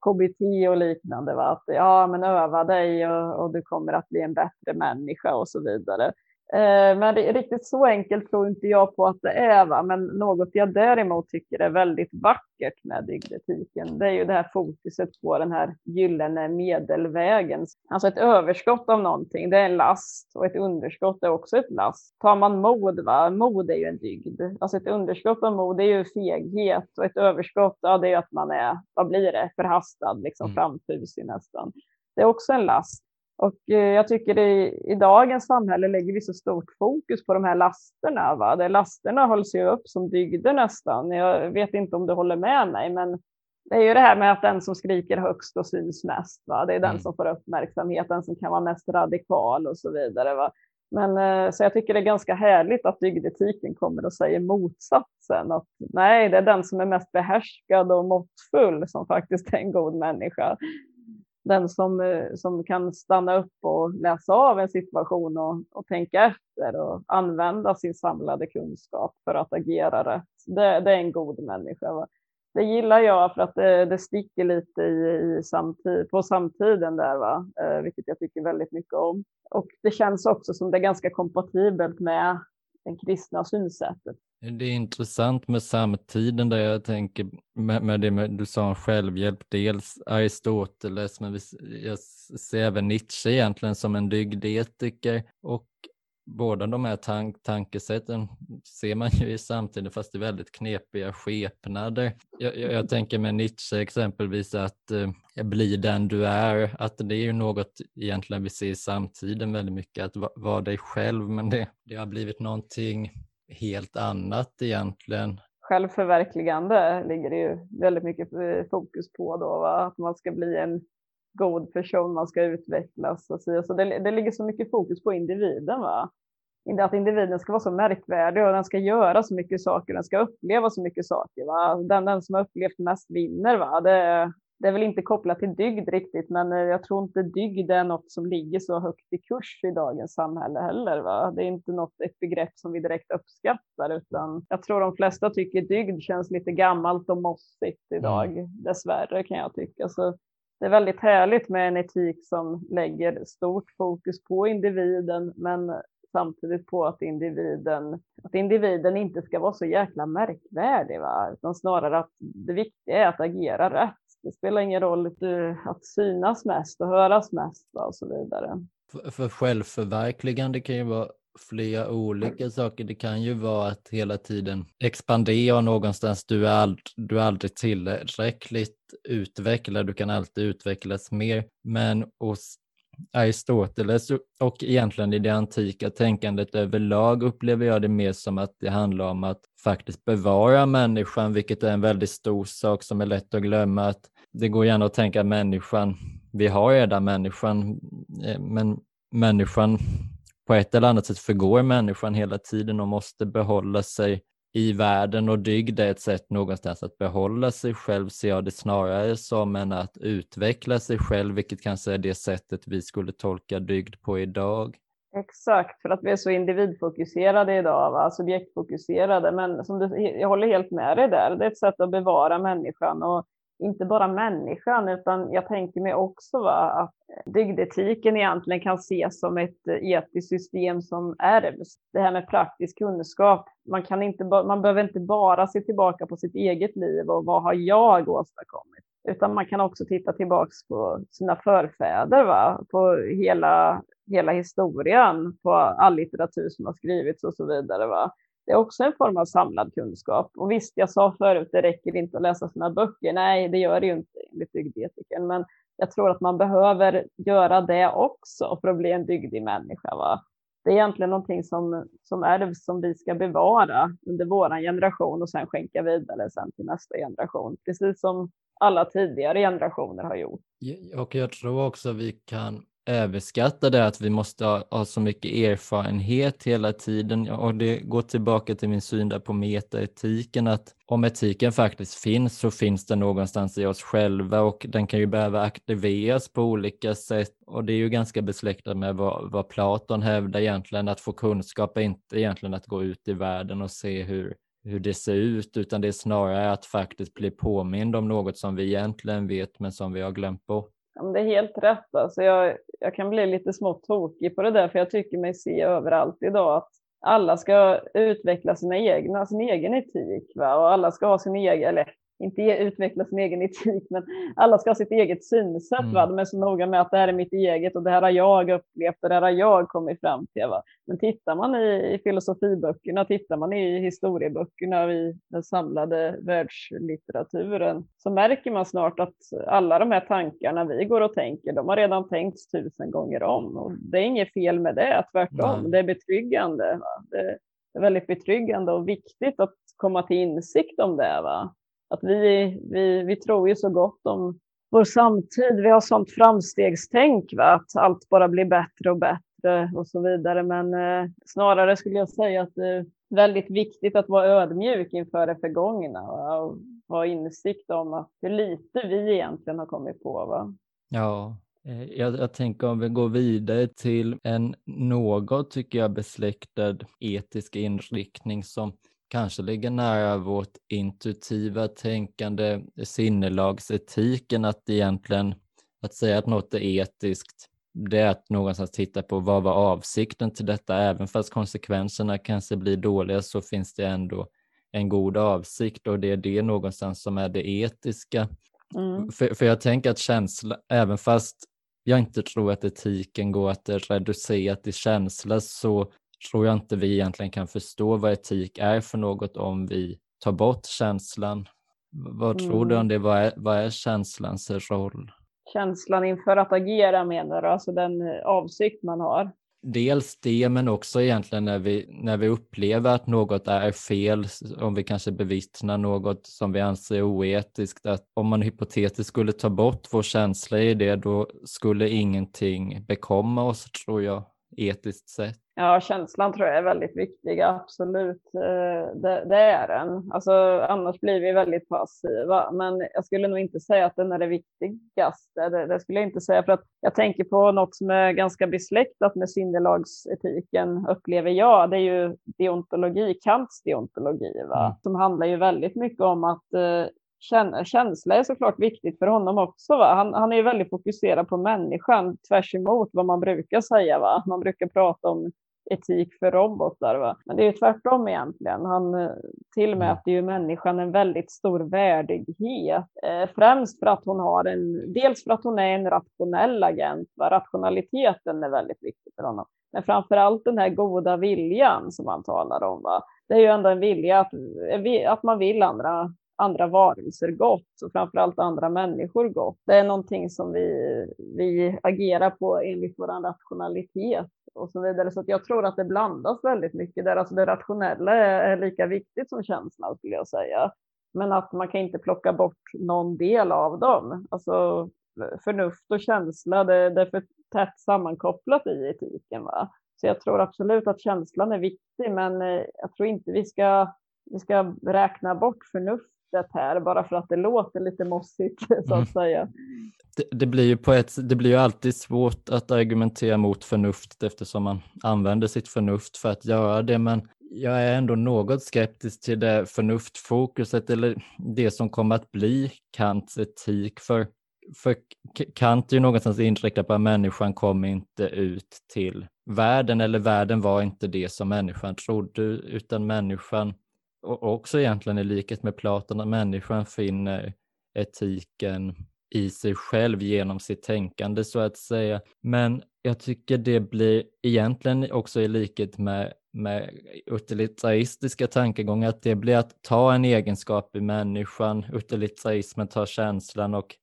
KBT och liknande. Va? Att ja, men öva dig och, och du kommer att bli en bättre människa och så vidare. Eh, men riktigt så enkelt tror inte jag på att det är. Va? Men något jag däremot tycker är väldigt vackert med dygdetiken, det är ju det här fokuset på den här gyllene medelvägen. Alltså ett överskott av någonting, det är en last och ett underskott är också ett last. Tar man mod, va? mod är ju en dygd. Alltså ett underskott av mod är ju feghet och ett överskott, ja, det är att man är, vad blir det, förhastad, liksom mm. framfusig nästan. Det är också en last. Och eh, jag tycker i, i dagens samhälle lägger vi så stort fokus på de här lasterna. Va? Det lasterna hålls ju upp som dygder nästan. Jag vet inte om du håller med mig, men det är ju det här med att den som skriker högst och syns mest. Va? Det är den mm. som får uppmärksamhet, den som kan vara mest radikal och så vidare. Va? Men eh, så jag tycker det är ganska härligt att dygdetiken kommer och säger motsatsen. Att nej, det är den som är mest behärskad och måttfull som faktiskt är en god människa den som, eh, som kan stanna upp och läsa av en situation och, och tänka efter och använda sin samlade kunskap för att agera rätt. Det, det är en god människa. Va? Det gillar jag för att det, det sticker lite i, i samtid, på samtiden där, va? Eh, vilket jag tycker väldigt mycket om. Och det känns också som det är ganska kompatibelt med den kristna synsättet.
Det är intressant med samtiden där jag tänker med, med det med, du sa om självhjälp, dels Aristoteles, men vi, jag ser även Nietzsche egentligen som en dygdetiker och båda de här tank tankesätten ser man ju i samtiden fast i väldigt knepiga skepnader. Jag, jag, jag tänker med Nietzsche exempelvis att eh, bli den du är, att det är ju något egentligen vi ser i samtiden väldigt mycket, att vara va dig själv, men det, det har blivit någonting helt annat egentligen.
Självförverkligande ligger det ju väldigt mycket eh, fokus på då, va? att man ska bli en god person, man ska utvecklas och så. så det, det ligger så mycket fokus på individen. Va? Att individen ska vara så märkvärdig och den ska göra så mycket saker, den ska uppleva så mycket saker. Va? Den, den som har upplevt mest vinner. Va? Det, det är väl inte kopplat till dygd riktigt, men eh, jag tror inte dygd är något som ligger så högt i kurs i dagens samhälle heller. Va? Det är inte något, ett begrepp som vi direkt uppskattar, utan jag tror de flesta tycker dygd känns lite gammalt och mossigt idag, mm. dessvärre kan jag tycka. Så det är väldigt härligt med en etik som lägger stort fokus på individen, men samtidigt på att individen, att individen inte ska vara så jäkla märkvärdig, va? utan snarare att det viktiga är att agera rätt. Det spelar ingen roll att synas mest och höras mest och så vidare.
För, för självförverkligande kan ju vara flera olika saker. Det kan ju vara att hela tiden expandera någonstans. Du är, ald du är aldrig tillräckligt utvecklad, du kan alltid utvecklas mer. Men hos Aristoteles och egentligen i det antika tänkandet överlag upplever jag det mer som att det handlar om att faktiskt bevara människan, vilket är en väldigt stor sak som är lätt att glömma. Att det går gärna att tänka människan, vi har redan människan, eh, men människan på ett eller annat sätt förgår människan hela tiden och måste behålla sig i världen och dygd är ett sätt någonstans att behålla sig själv ser jag det snarare som än att utveckla sig själv, vilket kanske är det sättet vi skulle tolka dygd på idag.
Exakt, för att vi är så individfokuserade idag, va? subjektfokuserade. Men som du, jag håller helt med dig där, det är ett sätt att bevara människan och inte bara människan, utan jag tänker mig också va, att dygdetiken egentligen kan ses som ett etiskt system som ärvs. Det här med praktisk kunskap. Man, kan inte, man behöver inte bara se tillbaka på sitt eget liv och vad har jag åstadkommit? Utan man kan också titta tillbaka på sina förfäder, va? på hela, hela historien, på all litteratur som har skrivits och så vidare. Va? Det är också en form av samlad kunskap. Och visst, jag sa förut, det räcker inte att läsa sina böcker. Nej, det gör det ju inte enligt dygdetiken. Men jag tror att man behöver göra det också för att bli en dygdig människa. Va? Det är egentligen någonting som, som är som vi ska bevara under vår generation och sen skänka vidare sen till nästa generation. Precis som alla tidigare generationer har gjort.
Och jag tror också vi kan överskatta det att vi måste ha, ha, så mycket erfarenhet hela tiden och det går tillbaka till min syn där på metaetiken att om etiken faktiskt finns så finns den någonstans i oss själva och den kan ju behöva aktiveras på olika sätt och det är ju ganska besläktat med vad, vad Platon hävdar egentligen att få kunskap är inte egentligen att gå ut i världen och se hur hur det ser ut, utan det är snarare att faktiskt bli påmind om något som vi egentligen vet men som vi har glömt bort.
Det är helt rätt. Alltså jag, jag kan bli lite smått tokig på det där, för jag tycker mig se överallt idag att alla ska utveckla sina egna, sin egen etik. Va? Och alla ska ha sin egen, eller inte utveckla sin egen etik, men alla ska ha sitt eget synsätt. Mm. Va? De är så noga med att det här är mitt eget och det här har jag upplevt och det här har jag kommit fram till. Va? Men tittar man i, i filosofiböckerna, tittar man i historieböckerna, i den samlade världslitteraturen, så märker man snart att alla de här tankarna vi går och tänker, de har redan tänkts tusen gånger om. Och det är inget fel med det, tvärtom. Mm. Det är betryggande. Va? Det är väldigt betryggande och viktigt att komma till insikt om det. Va? Att vi, vi, vi tror ju så gott om vår samtid. Vi har sånt framstegstänk, va? att allt bara blir bättre och bättre och så vidare. Men eh, snarare skulle jag säga att det är väldigt viktigt att vara ödmjuk inför det förgångna va? och ha insikt om att hur lite vi egentligen har kommit på. Va?
Ja, eh, jag, jag, tänker om vi går vidare till en något, tycker jag, besläktad etisk inriktning som kanske ligger nära vårt intuitiva tänkande, sinnelagsetiken, att egentligen att säga att något är etiskt, det är att någonstans titta på vad var avsikten till detta, även fast konsekvenserna kanske blir dåliga så finns det ändå en god avsikt och det är det någonstans som är det etiska. Mm. För, för jag tänker att känsla, även fast jag inte tror att etiken går att reducera till känsla så tror jag inte vi egentligen kan förstå vad etik är för något om vi tar bort känslan. Vad mm. tror du om mm. det? Vad är, vad är känslans roll?
Känslan inför att agera menar du, alltså den avsikt man har?
dels det, men också egentligen när vi, när vi upplever att något är fel, om vi kanske bevittnar något som vi anser oetiskt, att om man hypotetiskt skulle ta bort vår känsla i det, då skulle ingenting bekomma oss, tror jag, etiskt sett.
Ja, känslan tror jag är väldigt viktig, absolut. Eh, det, det, är den. Alltså, annars blir vi väldigt passiva. Men jag skulle nog inte säga att den är det viktigaste. Det, det skulle jag inte säga, för att jag tänker på något som är ganska besläktat med sinnelagsetiken, upplever jag. Det är ju deontologi, Kants deontologi, va? Mm. som handlar ju väldigt mycket om att eh, känsla är såklart viktigt för honom också. Va? Han, han är ju väldigt fokuserad på människan, tvärs vad man brukar säga. Va? Man brukar prata om etik för robotar. Va? Men det är ju tvärtom egentligen. Han eh, tillmäter ju människan en väldigt stor värdighet. Eh, främst för att hon har en, dels för att hon är en rationell agent. Va? Rationaliteten är väldigt viktig för honom. Men framför allt den här goda viljan som han talar om. Va? Det är ju ändå en vilja att, att man vill andra andra varelser gott och framförallt andra människor gott. Det är någonting som vi, vi agerar på enligt vår rationalitet och så vidare. Så jag tror att det blandas väldigt mycket där. Alltså det rationella är, är lika viktigt som känslan skulle jag säga. Men att man kan inte plocka bort någon del av dem. Alltså förnuft och känsla, det, det är för tätt sammankopplat i etiken. Va? Så jag tror absolut att känslan är viktig, men eh, jag tror inte vi ska, vi ska räkna bort förnuft sätt här, bara för att det låter lite mossigt så att mm. säga.
Det, det, blir ju på ett, det blir ju alltid svårt att argumentera mot förnuft eftersom man använder sitt förnuft för att göra det, men jag är ändå något skeptisk till det förnuftfokuset eller det som kommer att bli Kants etik. För, för Kant är ju någonstans inriktad på att människan kommer inte ut till världen eller världen var inte det som människan trodde utan människan och också egentligen i likhet med Platon, att människan finner etiken i sig själv genom sitt tänkande så att säga. Men jag tycker det blir egentligen också i likhet med, med utilitaristiska tankegångar att det blir att ta en egenskap i människan, utilitarismen tar känslan och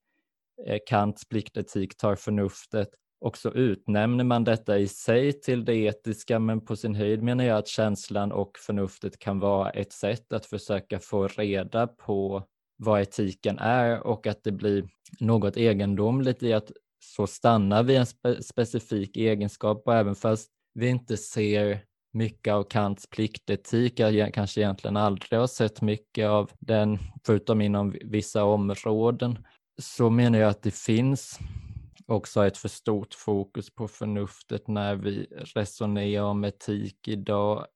eh, Kants pliktetik tar förnuftet och så utnämner man detta i sig till det etiska, men på sin höjd menar jag att känslan och förnuftet kan vara ett sätt att försöka få reda på vad etiken är och att det blir något egendomligt i att så stannar vi en spe specifik egenskap och även fast vi inte ser mycket av Kants pliktetik, jag kanske egentligen aldrig har sett mycket av den, förutom inom vissa områden, så menar jag att det finns också ett för stort fokus på förnuftet när vi resonerar om etik idag.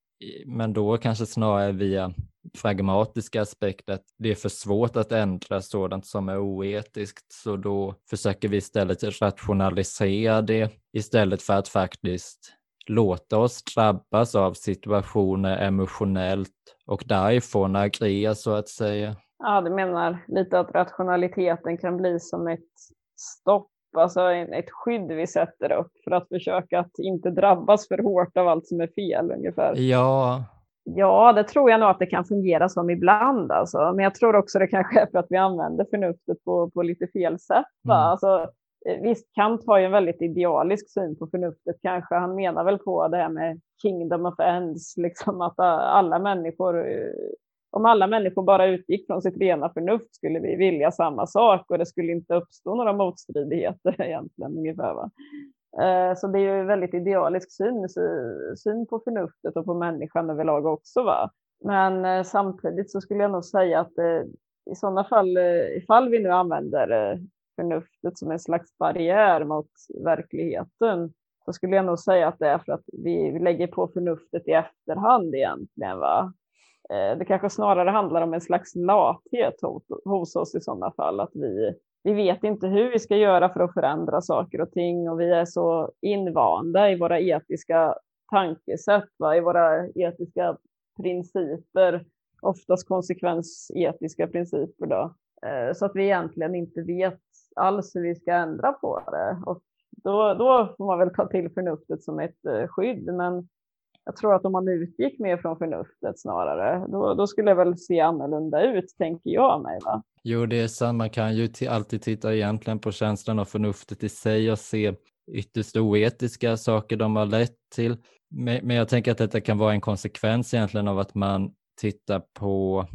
Men då kanske snarare via pragmatiska aspekter, att det är för svårt att ändra sådant som är oetiskt, så då försöker vi istället rationalisera det istället för att faktiskt låta oss drabbas av situationer emotionellt och därifrån agera så att säga.
Ja, du menar lite att rationaliteten kan bli som ett stopp alltså ett skydd vi sätter upp för att försöka att inte drabbas för hårt av allt som är fel ungefär.
Ja.
Ja, det tror jag nog att det kan fungera som ibland alltså. Men jag tror också det kanske är för att vi använder förnuftet på, på lite fel sätt. Va? Mm. Alltså, eh, visst, Kant har ju en väldigt idealisk syn på förnuftet kanske. Han menar väl på det här med kingdom of ends, liksom att alla människor eh, om alla människor bara utgick från sitt rena förnuft skulle vi vilja samma sak och det skulle inte uppstå några motstridigheter egentligen. Ungefär, va? Eh, så det är ju en väldigt idealisk syn, syn på förnuftet och på människan överlag också. Va? Men eh, samtidigt så skulle jag nog säga att eh, i sådana fall, ifall vi nu använder förnuftet som en slags barriär mot verkligheten så skulle jag nog säga att det är för att vi lägger på förnuftet i efterhand egentligen. Va? Eh, det kanske snarare handlar om en slags lathet hos oss i sådana fall, att vi, vi vet inte hur vi ska göra för att förändra saker och ting och vi är så invanda i våra etiska tankesätt, va? i våra etiska principer, oftast konsekvensetiska principer då, eh, så att vi egentligen inte vet alls hur vi ska ändra på det. Och då, då får man väl ta till förnuftet som ett eh, skydd, men jag tror att om man utgick mer från förnuftet snarare, då, då skulle det väl se annorlunda ut, tänker jag mig. Va?
Jo, det är sant. Man kan ju alltid titta egentligen på känslan av förnuftet i sig och se ytterst oetiska saker de har lett till. Men jag tänker att detta kan vara en konsekvens egentligen av att man tittar på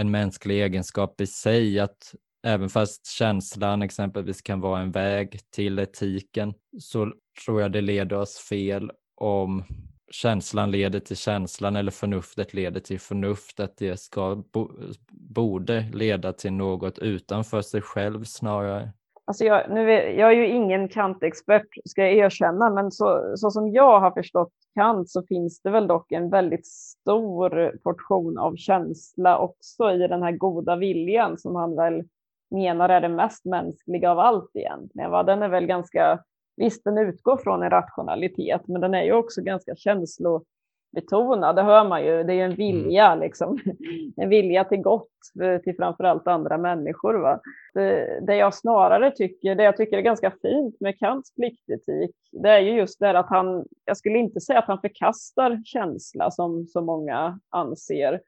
en mänsklig egenskap i sig, att även fast känslan exempelvis kan vara en väg till etiken så tror jag det leder oss fel om känslan leder till känslan eller förnuftet leder till förnuftet. Det ska, borde leda till något utanför sig själv snarare.
Alltså jag, nu är, jag är ju ingen kantexpert ska jag erkänna, men så, så som jag har förstått Kant så finns det väl dock en väldigt stor portion av känsla också i den här goda viljan som han väl menar är det mest mänskliga av allt egentligen. Va? Den är väl ganska Visst, den utgår från en rationalitet, men den är ju också ganska känslobetonad. Det hör man ju. Det är en vilja, mm. liksom. en vilja till gott eh, till framför allt andra människor. Va? Det, det jag snarare tycker, det jag tycker är ganska fint med Kants pliktetik, det är ju just det att han, jag skulle inte säga att han förkastar känsla som så många anser,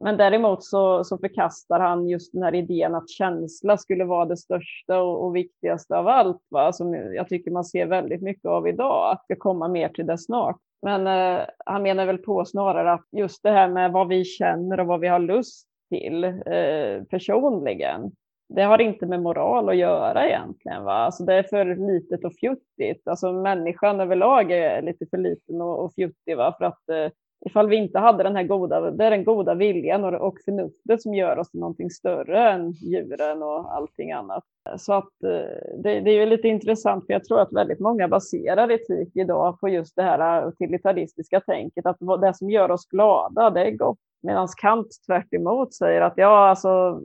men däremot så, så förkastar han just den här idén att känsla skulle vara det största och, och viktigaste av allt, va? som jag tycker man ser väldigt mycket av idag. Jag ska komma mer till det snart. Men eh, han menar väl på snarare att just det här med vad vi känner och vad vi har lust till eh, personligen, det har inte med moral att göra egentligen. Va? Alltså det är för litet och fjuttigt. Alltså människan överlag är lite för liten och, och fjuttig va? för att eh, ifall vi inte hade den här goda, det är den goda viljan och, och förnuftet som gör oss till någonting större än djuren och allting annat. Så att eh, det, det är ju lite intressant, för jag tror att väldigt många baserar etik idag på just det här utilitaristiska tänket, att det som gör oss glada, det är gott. Medan Kant tvärt säger att ja, alltså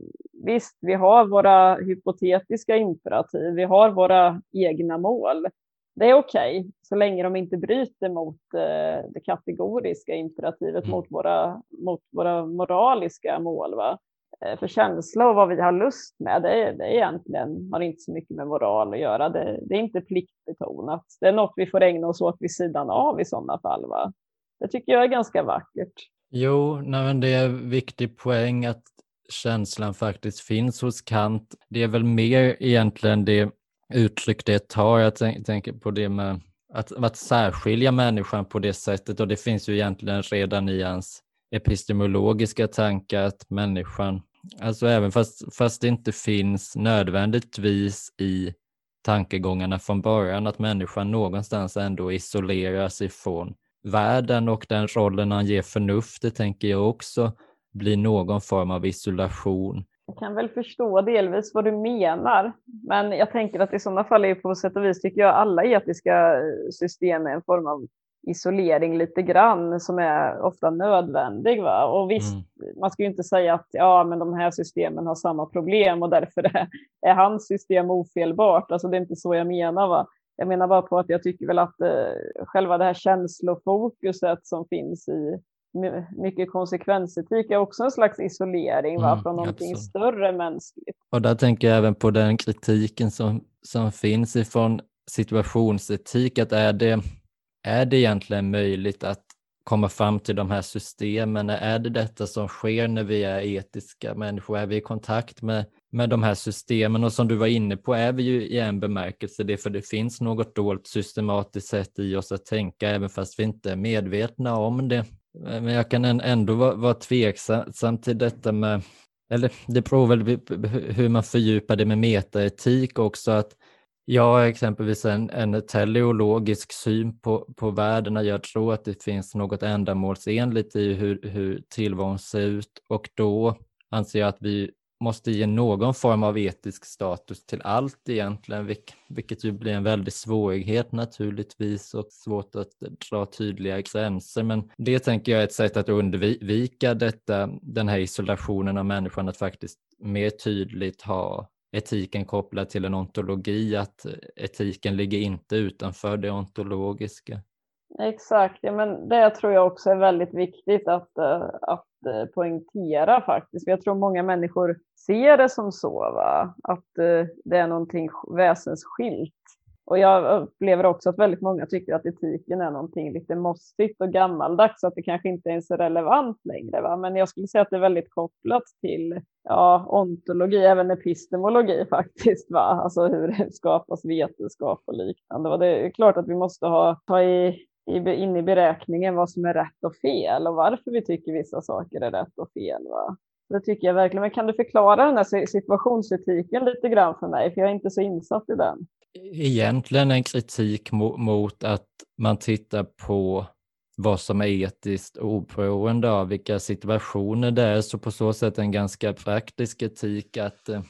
visst, vi har våra hypotetiska imperativ, vi har våra egna mål, det är okej okay, så länge de inte bryter mot eh, det kategoriska imperativet, mm. mot, våra, mot våra moraliska mål. Va? Eh, för känsla och vad vi har lust med, det, är, det är egentligen, har inte så mycket med moral att göra. Det, det är inte pliktbetonat. Det är något vi får ägna oss åt vid sidan av i sådana fall. Va? Det tycker jag är ganska vackert.
Jo, nej, det är en viktig poäng att känslan faktiskt finns hos Kant. Det är väl mer egentligen det uttryck det tar. Jag tänker på det med att, att särskilja människan på det sättet och det finns ju egentligen redan i hans epistemologiska tankar att människan, alltså även fast, fast det inte finns nödvändigtvis i tankegångarna från början att människan någonstans ändå isoleras ifrån världen och den rollen han ger förnuftet tänker jag också blir någon form av isolation
jag kan väl förstå delvis vad du menar, men jag tänker att i sådana fall är på sätt och vis tycker jag alla etiska system är en form av isolering lite grann som är ofta nödvändig. Va? Och visst, mm. man ska ju inte säga att ja, men de här systemen har samma problem och därför är, är hans system ofelbart. Alltså det är inte så jag menar. Va? Jag menar bara på att jag tycker väl att eh, själva det här känslofokuset som finns i mycket konsekvensetik är också en slags isolering va, mm, från någonting absolut. större mänskligt.
Och där tänker jag även på den kritiken som, som finns ifrån situationsetik, att är det, är det egentligen möjligt att komma fram till de här systemen? Är det detta som sker när vi är etiska människor? Är vi i kontakt med, med de här systemen? Och som du var inne på är vi ju i en bemärkelse det, för det finns något dolt systematiskt sätt i oss att tänka, även fast vi inte är medvetna om det. Eh, men jag kan ändå vara, vara tveksam till detta med, eller det beror väl hur man fördjupar det med metaetik också, att jag har exempelvis en, en teleologisk syn på, på världen, jag tror att det finns något ändamålsenligt i hur, hur tillvaron ser ut och då anser jag att vi måste ge någon form av etisk status till allt egentligen, vilket ju blir en väldig svårighet naturligtvis och svårt att dra tydliga gränser. Men det tänker jag är ett sätt att undvika detta, den här isolationen av människan, att faktiskt mer tydligt ha etiken kopplad till en ontologi, att etiken ligger inte utanför det ontologiska.
Exakt, ja, men det tror jag också är väldigt viktigt att, eh, att eh, poängtera faktiskt. jag tror många människor ser det som så, va? att eh, det är någonting väsensskilt. Och jag upplever också att väldigt många tycker att etiken är någonting lite mossigt och gammaldags, så att det kanske inte ens är så relevant längre. Va? Men jag skulle säga att det är väldigt kopplat till ja, ontologi, även epistemologi faktiskt. Va? Alltså hur det skapas vetenskap och liknande. Och det är klart att vi måste ha, ta i in i beräkningen vad som är rätt och fel och varför vi tycker vissa saker är rätt och fel. Va? Det tycker jag verkligen. Men kan du förklara den här situationsetiken lite grann för mig? För jag är inte så insatt i den.
Egentligen en kritik mot att man tittar på vad som är etiskt oberoende av vilka situationer det är. Så på så sätt en ganska praktisk etik, att, eh,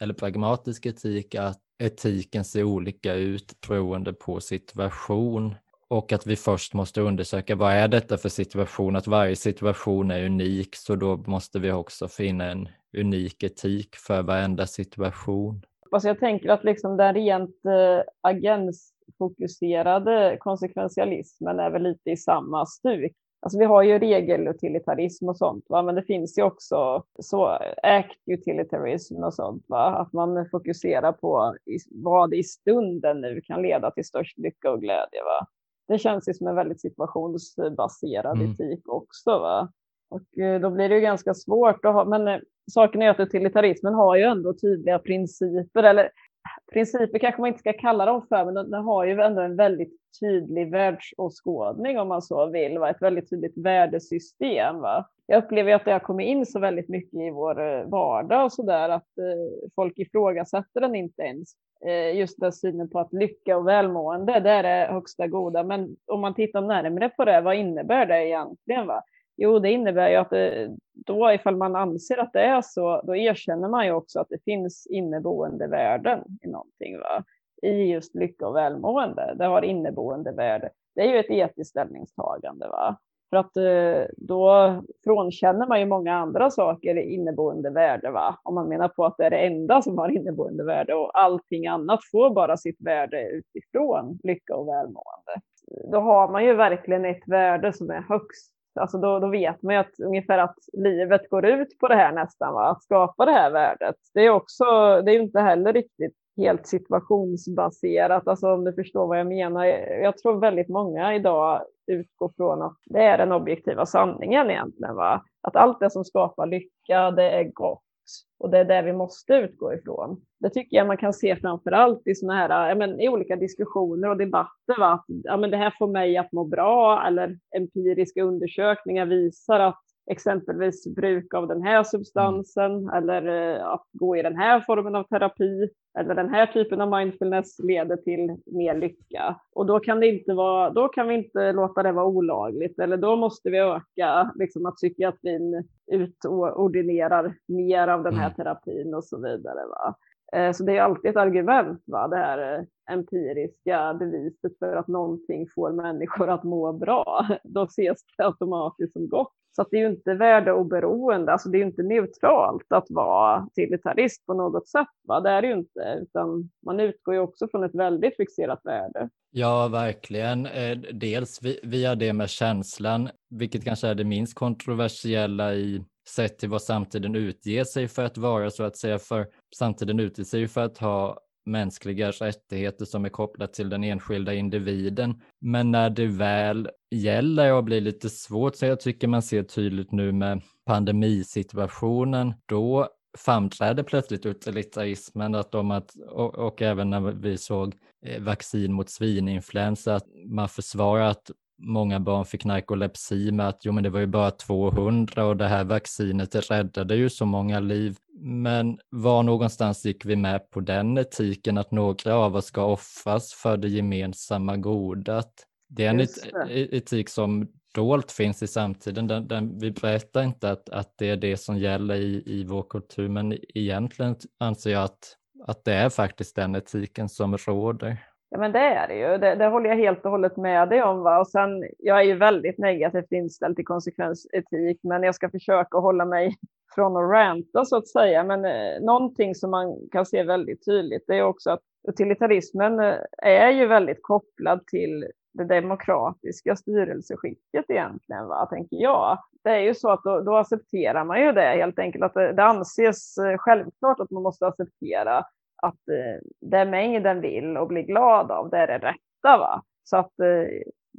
eller pragmatisk etik, att etiken ser olika ut beroende på situation. Och att vi först måste undersöka vad är detta för situation, att varje situation är unik, så då måste vi också finna en unik etik för varenda situation.
Alltså jag tänker att liksom den rent eh, agensfokuserade konsekventialismen är väl lite i samma stuk. Alltså vi har ju regelutilitarism och sånt, va? men det finns ju också så act utilitarism och sånt, va? att man fokuserar på vad i stunden nu kan leda till störst lycka och glädje. Va? Det känns ju som en väldigt situationsbaserad mm. etik också. Va? Och eh, då blir det ju ganska svårt att ha, men eh, saken är att utilitarismen har ju ändå tydliga principer, eller principer kanske man inte ska kalla dem för, men den, har ju ändå en väldigt tydlig världsåskådning om man så vill, va? ett väldigt tydligt värdesystem. Va? Jag upplever att det har kommit in så väldigt mycket i vår eh, vardag och så där att eh, folk ifrågasätter den inte ens. Eh, just den synen på att lycka och välmående, det är det högsta goda. Men om man tittar närmare på det, vad innebär det egentligen? Va? Jo, det innebär ju att det, då ifall man anser att det är så, då erkänner man ju också att det finns inneboende värden i någonting. Va? I just lycka och välmående. Det har inneboende värde. Det är ju ett etiskt ställningstagande. Va? För att eh, då frånkänner man ju många andra saker inneboende värde, va? om man menar på att det är det enda som har inneboende värde och allting annat får bara sitt värde utifrån lycka och välmående. Då har man ju verkligen ett värde som är högst. Alltså då, då vet man ju att ungefär att livet går ut på det här nästan, va? att skapa det här värdet. Det är också, det är inte heller riktigt helt situationsbaserat, alltså om du förstår vad jag menar. Jag tror väldigt många idag utgår från att det är den objektiva sanningen egentligen. Va? Att allt det som skapar lycka, det är gott. Och det är det vi måste utgå ifrån. Det tycker jag man kan se framför allt i, såna här, men, i olika diskussioner och debatter. Va? Att, ja, men det här får mig att må bra eller empiriska undersökningar visar att exempelvis bruk av den här substansen mm. eller eh, att gå i den här formen av terapi eller den här typen av mindfulness leder till mer lycka. Och då kan, det inte vara, då kan vi inte låta det vara olagligt eller då måste vi öka liksom, att psykiatrin utordinerar mer av den här mm. terapin och så vidare. Va? Eh, så det är alltid ett argument, va? det här eh, empiriska beviset för att någonting får människor att må bra. Då ses det automatiskt som gott. Så det är ju inte värdeoberoende, alltså det är ju inte neutralt att vara utilitarist på något sätt. Va? Det är det ju inte, utan man utgår ju också från ett väldigt fixerat värde.
Ja, verkligen. Eh, dels via det med känslan, vilket kanske är det minst kontroversiella i sett till vad samtiden utger sig för att vara så att säga. För samtiden utger sig för att ha mänskliga rättigheter som är kopplat till den enskilda individen. Men när det väl gäller och blir lite svårt, så jag tycker man ser tydligt nu med pandemisituationen, då framträder plötsligt utilitarismen att de att, och, och även när vi såg eh, vaccin mot svininfluensa, att man försvarar att många barn fick narkolepsi med att jo, men det var ju bara 200 och det här vaccinet räddade ju så många liv. Men var någonstans gick vi med på den etiken att några av oss ska offras för det gemensamma goda? Det är en et etik som dolt finns i samtiden. Den, den, vi berättar inte att, att det är det som gäller i, i vår kultur, men egentligen anser jag att, att det är faktiskt den etiken som råder.
Ja men det är det ju, det, det, håller jag helt och hållet med dig om. Va? Och sen, jag är ju väldigt negativt inställd till konsekvensetik, men jag ska försöka hålla mig från att ranta så att säga. Men eh, någonting som man kan se väldigt tydligt det är också att utilitarismen eh, är ju väldigt kopplad till det demokratiska styrelseskicket egentligen, va, tänker jag. Det är ju så att då, då accepterar man ju det helt enkelt, att det, det anses eh, självklart att man måste acceptera att eh, det mängden vill och blir glad av, det är det rätta. Va? Så att eh,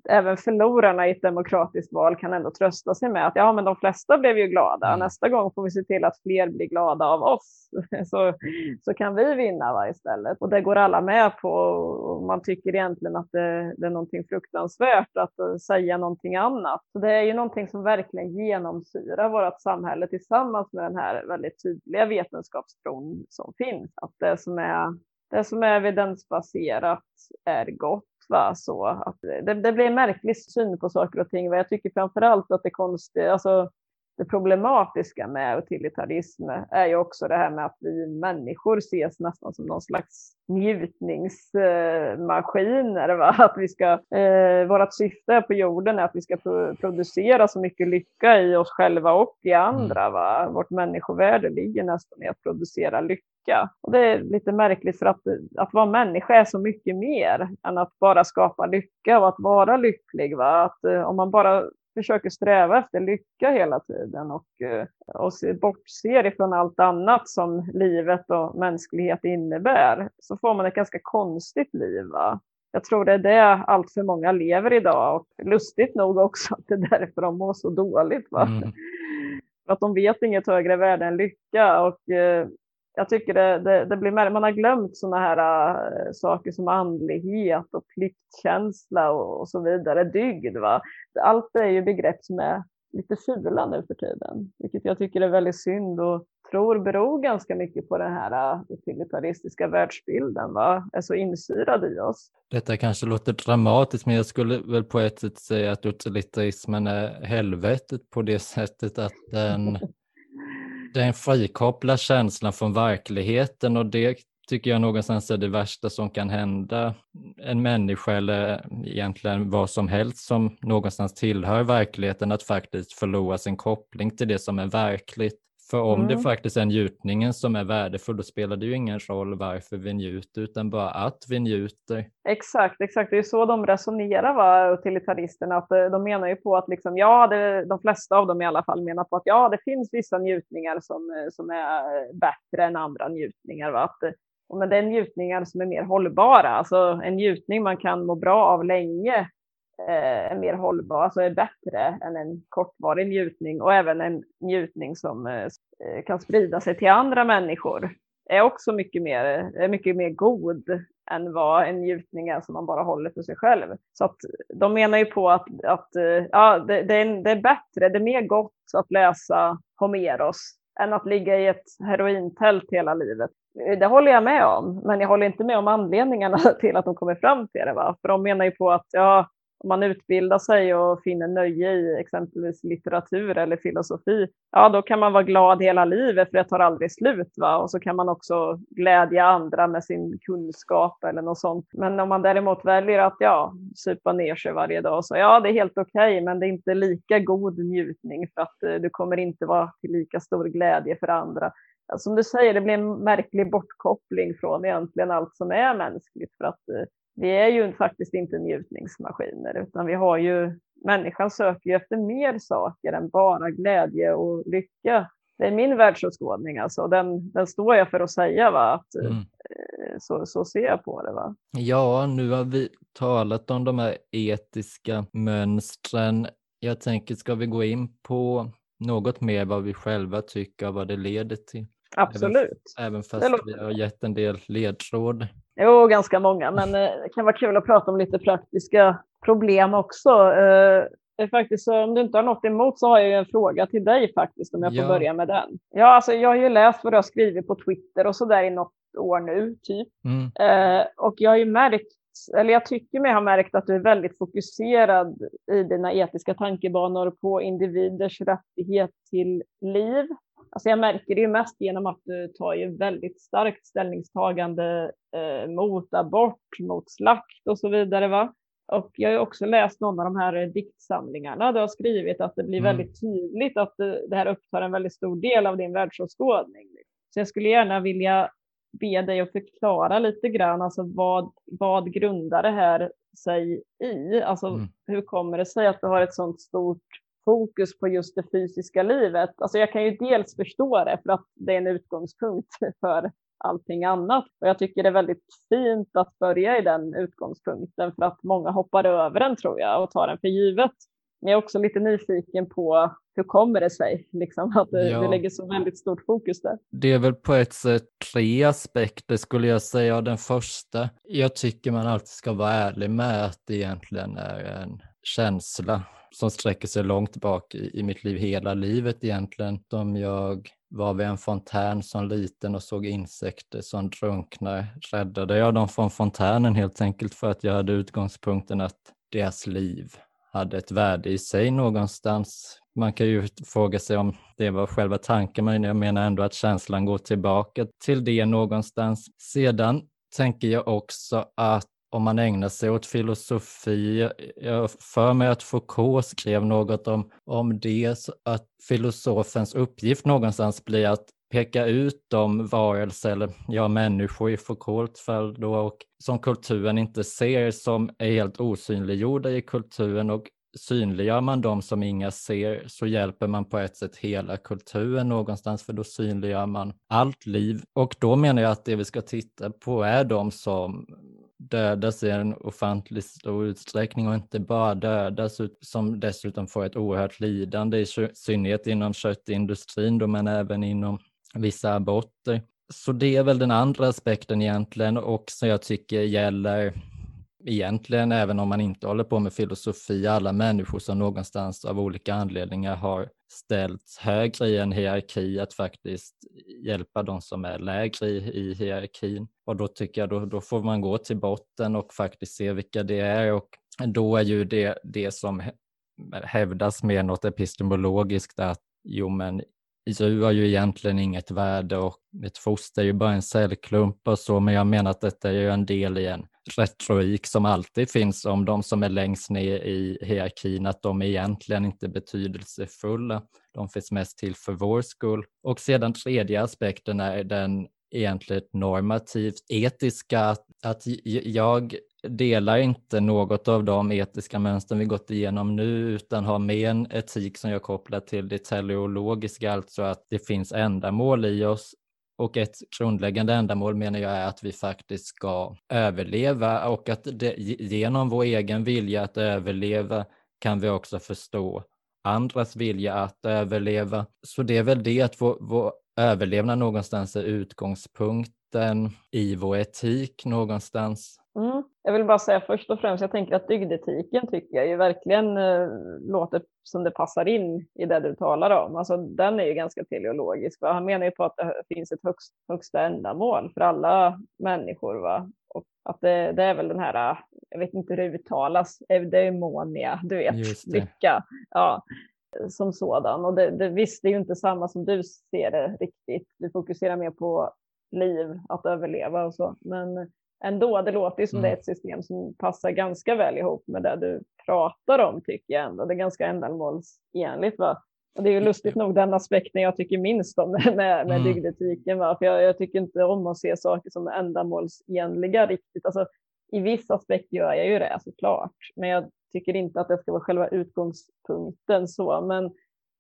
även förlorarna i ett demokratiskt val kan ändå trösta sig med att ja, men de flesta blev ju glada. Mm. Nästa gång får vi se till att fler blir glada av oss, så, så kan vi vinna va, istället. Och det går alla med på. Och man tycker egentligen att det, det är någonting fruktansvärt att uh, säga någonting annat. Så det är ju någonting som verkligen genomsyrar vårt samhälle tillsammans med den här väldigt tydliga vetenskapstron som finns. Att det som är det som är evidensbaserat är gott Va? Så att det, det blir en märklig syn på saker och ting. Jag tycker framför allt att det konstiga, alltså det problematiska med utilitarism är ju också det här med att vi människor ses nästan som någon slags njutningsmaskiner. Va? Att vi ska, eh, vårt syfte på jorden är att vi ska producera så mycket lycka i oss själva och i andra. Mm. Va? Vårt människovärde ligger nästan i att producera lycka lycka. Och det är lite märkligt för att, att vara människa är så mycket mer än att bara skapa lycka och att vara lycklig. Va? Att, eh, om man bara försöker sträva efter lycka hela tiden och, eh, och bortser ifrån allt annat som livet och mänsklighet innebär så får man ett ganska konstigt liv. Va? Jag tror det är det allt för många lever idag och lustigt nog också att det är därför de mår så dåligt. Va? Mm. att de vet inget högre värde än lycka och eh, jag tycker det, det, det blir mer, man har glömt sådana här äh, saker som andlighet och pliktkänsla och, och, så vidare, dygd. Va? Allt är ju begrepp som är lite fula nu för tiden, vilket jag tycker är väldigt synd och tror beror ganska mycket på den här äh, utilitaristiska världsbilden, va? är så insyrad i oss.
Detta kanske låter dramatiskt, men jag skulle väl på ett sätt säga att utilitarismen är helvetet på det sättet att den den frikopplar känslan från verkligheten och det tycker jag någonstans är det värsta som kan hända en människa eller egentligen vad som helst som någonstans tillhör verkligheten, att faktiskt förlora sin koppling till det som är verkligt. För om mm. det faktiskt är njutningen som är värdefull, då spelar det ju ingen roll varför vi njuter, utan bara att vi njuter.
Exakt, exakt. Det är så de resonerar, va, utilitaristerna. Att eh, de menar ju på att, liksom, ja, det, de flesta av dem i alla fall menar på att ja, det finns vissa njutningar som, eh, som är bättre än andra njutningar. Va? Att, men det är njutningar som är mer hållbara, alltså en njutning man kan må bra av länge eh, Eh, är mer hållbar, alltså är bättre än en kortvarig njutning och även en njutning som eh, eh, kan sprida sig till andra människor är också mycket mer, är mycket mer god än vad en njutning är som man bara håller för sig själv. Så att de menar ju på att, att ja, det, det, är, det är bättre, det är mer gott att läsa Homeros än att ligga i ett herointält hela livet. Det håller jag med om, men jag håller inte med om anledningarna till att de kommer fram till det. Va? För de menar ju på att ja, om man utbildar sig och finner nöje i exempelvis litteratur eller filosofi, ja då kan man vara glad hela livet för det tar aldrig slut. Va? Och så kan man också glädja andra med sin kunskap eller något sånt. Men om man däremot väljer att ja, supa ner sig varje dag, så ja det är helt okej, okay, men det är inte lika god njutning för att eh, du kommer inte vara till lika stor glädje för andra. Som du säger, det blir en märklig bortkoppling från egentligen allt som är mänskligt för att eh, vi är ju faktiskt inte njutningsmaskiner, utan vi har ju, människan söker ju efter mer saker än bara glädje och lycka. Det är min världsåskådning, alltså. den, den står jag för att säga, va? att mm. Eh, så, så ser jag på det. Va?
Ja, nu har vi talat om de här etiska mönstren. Jag tänker, ska vi gå in på något mer vad vi själva tycker och vad det leder till?
Absolut.
Även, även fast vi har gett en del ledtråd.
Jo, ganska många, men eh, det kan vara kul att prata om lite praktiska problem också. Eh, det är faktiskt så, om du inte har något emot så har jag en fråga till dig faktiskt, om jag får ja. börja med den. Ja, alltså, jag har ju läst vad du har skrivit på Twitter och så där i något år nu, typ. Mm. Eh, och jag har ju märkt eller jag tycker mig ha märkt att du är väldigt fokuserad i dina etiska tankebanor på individers rättighet till liv. Alltså jag märker det ju mest genom att du tar ju väldigt starkt ställningstagande eh, mot abort, mot slakt och så vidare. Va? Och jag har också läst någon av de här diktsamlingarna. Du har skrivit att det blir mm. väldigt tydligt att det här upptar en väldigt stor del av din världsåskådning. Så jag skulle gärna vilja be dig att förklara lite grann, alltså vad, vad grundar det här sig i? Alltså mm. hur kommer det sig att du har ett sådant stort fokus på just det fysiska livet? Alltså jag kan ju dels förstå det för att det är en utgångspunkt för allting annat. Och jag tycker det är väldigt fint att börja i den utgångspunkten för att många hoppar över den tror jag och tar den för givet. Men jag är också lite nyfiken på hur kommer det sig liksom, att du, ja. du lägger så väldigt stort fokus där?
Det är väl på ett sätt tre aspekter skulle jag säga. Den första, jag tycker man alltid ska vara ärlig med att det egentligen är en känsla som sträcker sig långt bak i, i mitt liv, hela livet egentligen. Om jag var vid en fontän som liten och såg insekter som drunknar räddade jag dem från fontänen helt enkelt för att jag hade utgångspunkten att deras liv hade ett värde i sig någonstans. Man kan ju fråga sig om det var själva tanken, men jag menar ändå att känslan går tillbaka till det någonstans. Sedan tänker jag också att om man ägnar sig åt filosofi, jag för mig att Foucault skrev något om, om det, att filosofens uppgift någonstans blir att peka ut de varelser, eller ja, människor i Foucaults fall då, och som kulturen inte ser, som är helt osynliggjorda i kulturen och synliggör man dem som inga ser så hjälper man på ett sätt hela kulturen någonstans för då synliggör man allt liv. Och då menar jag att det vi ska titta på är de som dödas i en ofantligt stor utsträckning och inte bara dödas som dessutom får ett oerhört lidande i synnerhet inom köttindustrin då, men även inom vissa aborter. Så det är väl den andra aspekten egentligen och som jag tycker gäller egentligen, även om man inte håller på med filosofi, alla människor som någonstans av olika anledningar har ställts högre i en hierarki att faktiskt hjälpa de som är lägre i, i hierarkin. Och då tycker jag då, då får man gå till botten och faktiskt se vilka det är och då är ju det, det som hävdas med något epistemologiskt att jo men djur har ju egentligen inget värde och ett foster är ju bara en cellklump och så, men jag menar att detta är ju en del i en retorik som alltid finns om de som är längst ner i hierarkin, att de egentligen inte är betydelsefulla. De finns mest till för vår skull. Och sedan tredje aspekten är den egentligen normativt etiska, att, att jag delar inte något av de etiska mönstren vi gått igenom nu utan har med en etik som jag kopplar till det teleologiska, alltså att det finns ändamål i oss och ett grundläggande ändamål menar jag är att vi faktiskt ska överleva och att det, genom vår egen vilja att överleva kan vi också förstå andras vilja att överleva. Så det är väl det att vår, vår överlevnad någonstans är utgångspunkten i vår etik någonstans.
Mm. Jag vill bara säga först och främst, jag tänker att dygdetiken tycker jag ju verkligen eh, låter som det passar in i det du talar om. Alltså den är ju ganska teleologisk. Va? Han menar ju på att det finns ett högst, högsta ändamål för alla människor. Va? Och att det, det är väl den här, jag vet inte hur det uttalas, eudaimonia, du vet, lycka. Ja, som sådan. Och det, det, visst, det är ju inte samma som du ser det riktigt. Du fokuserar mer på liv, att överleva och så. Men ändå, det låter ju som mm. det är ett system som passar ganska väl ihop med det du pratar om, tycker jag ändå. Det är ganska ändamålsenligt. Va? Och det är ju lustigt nog den aspekten jag tycker minst om med, med mm. dygdetiken. Va? För jag, jag, tycker inte om att se saker som ändamålsenliga riktigt. Alltså, I viss aspekt gör jag ju det såklart, men jag tycker inte att det ska vara själva utgångspunkten så. Men